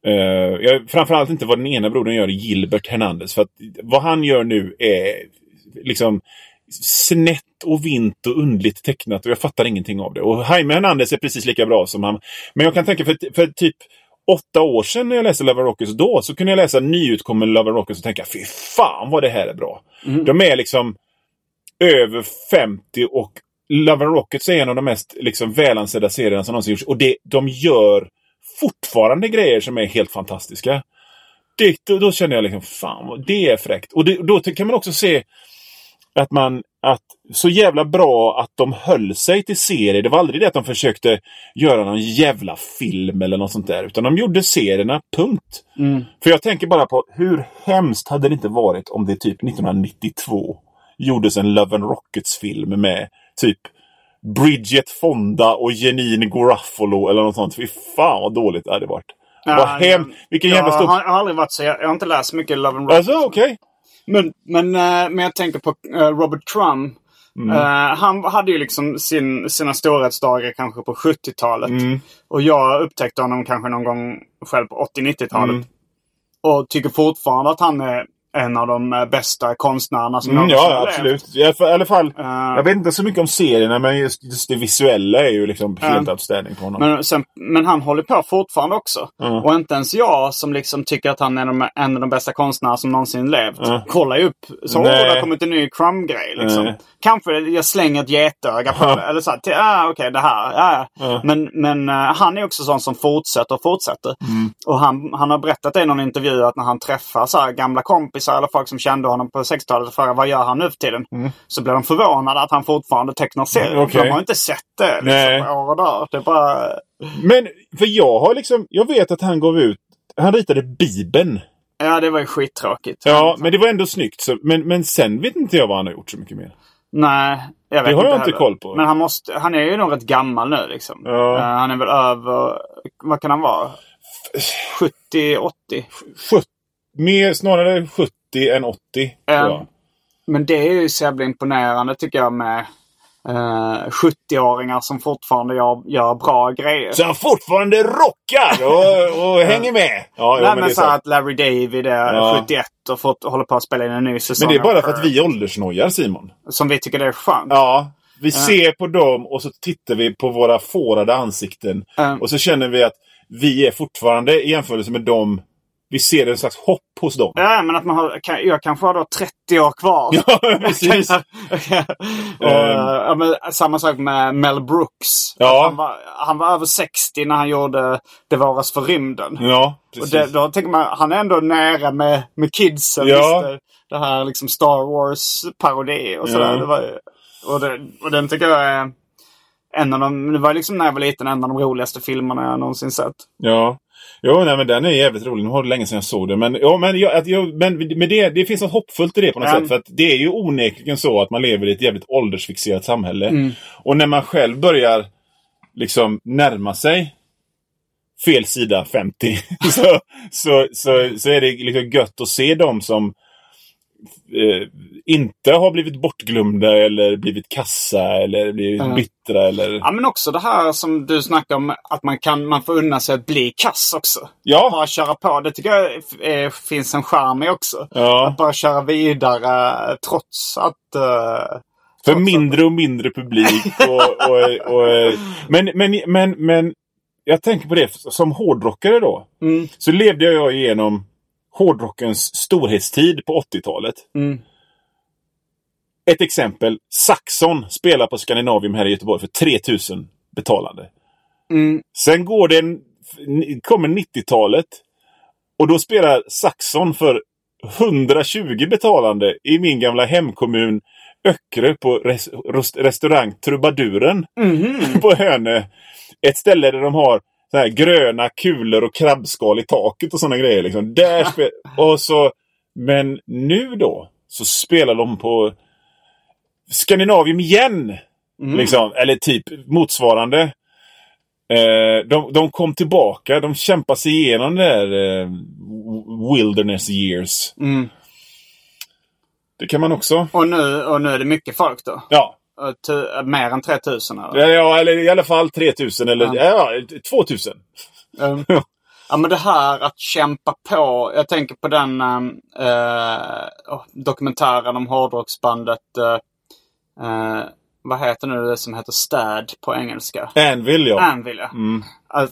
Eh, jag, framförallt inte vad den ena brodern gör, Gilbert Hernandez. För att vad han gör nu är liksom snett och vint och undligt tecknat och jag fattar ingenting av det. Och Jaime Hernandez är precis lika bra som han. Men jag kan tänka för, för typ åtta år sedan när jag läste Love Rockets då så kunde jag läsa nyutkommen Love Rockets och tänka fy fan vad det här är bra. De är liksom över 50 och Love Rockets är en av de mest liksom, välansedda serierna som någonsin gjorts. Och det, de gör fortfarande grejer som är helt fantastiska. Det, då, då känner jag liksom, fan, det är fräckt. Och det, då kan man också se att man, att så jävla bra att de höll sig till serier. Det var aldrig det att de försökte göra någon jävla film eller något sånt där. Utan de gjorde serierna, punkt. För jag tänker bara på hur hemskt hade det inte varit om det typ 1992 gjordes en Love and Rockets-film med typ Bridget Fonda och Janine Garofalo eller något sånt. Fy fan vad dåligt det hade varit. vad hem... Vilken jag, jävla stor... jag har aldrig varit så. Jag, jag har inte läst mycket Love and Rockets. Alltså okej. Men, men, eh, men jag tänker på eh, Robert Crumb. Mm. Eh, han hade ju liksom sin, sina storhetsdagar kanske på 70-talet. Mm. Och jag upptäckte honom kanske någon gång själv på 80-90-talet. Mm. Och tycker fortfarande att han är en av de eh, bästa konstnärerna som Mm, ja, har absolut. I alla fall, Eh. jag vet inte så mycket om serierna, men just, just det visuella är ju liksom helt Ja. outstanding på honom. Men, sen, men han håller på fortfarande också. Ja. Och inte ens jag som liksom tycker att han är de, en av de bästa konstnärerna som någonsin levt. Ja. Kollar ju upp. Så Nej. åh, det har kommit en ny Crumb-grej. Liksom. Kanske jag slänger ett getöga på det. Eller så här, till, ah, okej det här. Ja. Men, men eh, han är också sån som fortsätter och fortsätter. Mm. Och han, han har berättat i någon intervju att när han träffar så här, gamla kompisar eller folk som kände honom på 60-talet och frågar vad gör han nu för tiden? Så blir de förvånade att han fortfarande tecknar serier. Mm. För de har inte sett det liksom, år och dag. Det bara... Men, för jag har liksom, jag vet att han gav ut, han ritade Bibeln. Ja, det var ju skittråkigt. Ja, men det var ändå snyggt. Så, men, men sen vet inte jag vad han har gjort så mycket mer. Nej, jag vet Det har jag inte heller. koll på. Men han, måste, han är ju nog rätt gammal nu liksom. Ja. Eh, han är väl över, vad kan han vara? 70, 80. 70, mer, snarare 70 än 80. Ja. tror jag. Men det är ju så jävla imponerande tycker jag med eh, 70-åringar som fortfarande gör, gör bra grejer. Så han fortfarande rockar och, och hänger med. Ja, jo, Nej, men, men så att Larry David är Ja. 71 och fått, håller på att spela in en ny säsong. men det är bara för att vi åldersnojar Simon. Som vi tycker det är skönt. Ja. Vi ser på dem och så tittar vi på våra fårade ansikten. Ja. Och så känner vi att vi är fortfarande i jämförelse med dem. Vi ser en slags hopp hos dem. Ja, men att man har, jag kanske har då 30 år kvar. Ja, precis. och, ja, men, samma sak med Mel Brooks. Ja. Han, var, han var över 60 när han gjorde Det våras för rymden. Ja, och precis. det, då tänker man, han är ändå nära med, med kidsen. Ja. Det, det här liksom Star Wars-parodi och sådär. Ja. Det var, och, det, och den tycker jag är en av de, det var liksom när jag var liten en av de roligaste filmerna jag någonsin sett. Ja. Jo, nej, men den är jävligt rolig. Nu var det länge sedan jag såg den. Men, ja, men, jag, jag, men med det, det finns något hoppfullt i det på något Ja. sätt. För att det är ju onekligen så att man lever i ett jävligt åldersfixerat samhälle. Mm. Och när man själv börjar liksom närma sig fel sida 50 så, så, så, så är det liksom gött att se dem som eh, inte har blivit bortglömda eller blivit kassa eller blivit Ja. bittra. Eller... Ja men också det här som du snackar om att man kan man får unna sig att bli kass också. Ja. Bara köra på. Det tycker jag eh, finns en charm i också. Ja. Att bara köra vidare trots att... eh, För mindre och mindre publik. Och, och, och, men, men, men, men jag tänker på det, som hårdrockare då. Mm. Så levde jag igenom hårdrockens storhetstid på 80-talet. Mm. Ett exempel. Saxon spelar på Scandinavium här i Göteborg för 3000 betalande. Mm. Sen går det kommer 90-talet. Och då spelar Saxon för 120 betalande i min gamla hemkommun Öckerö på res, rest, restaurang Trubaduren Mhm. på Hönö. Ett ställe där de har här gröna kulor och krabbskal i taket och sådana grejer. Liksom. Där och så, men nu då så spelar de på Skandinavium igen. Liksom, eller typ motsvarande. Eh, de, de kom tillbaka. De kämpade sig igenom det där eh, wilderness years. Mm. Det kan man också. Och nu, och nu är det mycket folk då? Ja. Och tu, mer än 3000 eller? Ja, eller i alla fall 3000 eller ja. 2000. Mm. Ja men det här att kämpa på. Jag tänker på den äh, dokumentären om hårdrocksbandet. Äh, vad heter nu det som heter Stad på engelska? Anvil ja. Anvil ja. Mm.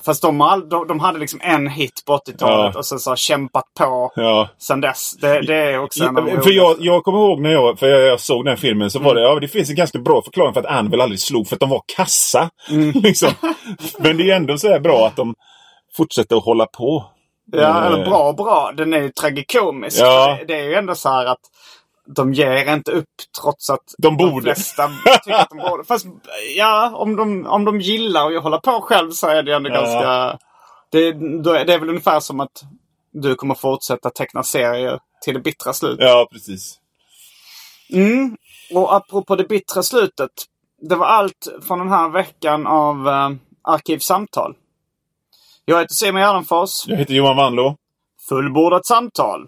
Fast de, all, de, de, hade liksom en hit på 80-talet Ja. och sen så har kämpat på ja. sen dess. Det, det är också en de För jag, jag kommer ihåg när jag, för jag, jag såg den filmen så var det, ja det finns en ganska bra förklaring för att Anvil aldrig slog för att de var kassa. liksom. Men det är ändå så här bra att de fortsätter att hålla på. Ja, Eh, eller bra bra. Den är ju tragikomisk. Ja. Det, det är ju ändå så här att de ger inte upp trots att De borde. flesta tycker att de borde. Fast ja, om de, om de gillar att hålla på själv så är det ändå Ja. ganska... Det, det är väl ungefär som att du kommer fortsätta teckna serier till det bittra slutet. Ja, precis. Mm. Och apropå det bittra slutet. Det var allt från den här veckan av uh, Arkivsamtal. Jag heter Simon Gärdenfors. Jag heter Johan Wanlo. Fullbordat samtal.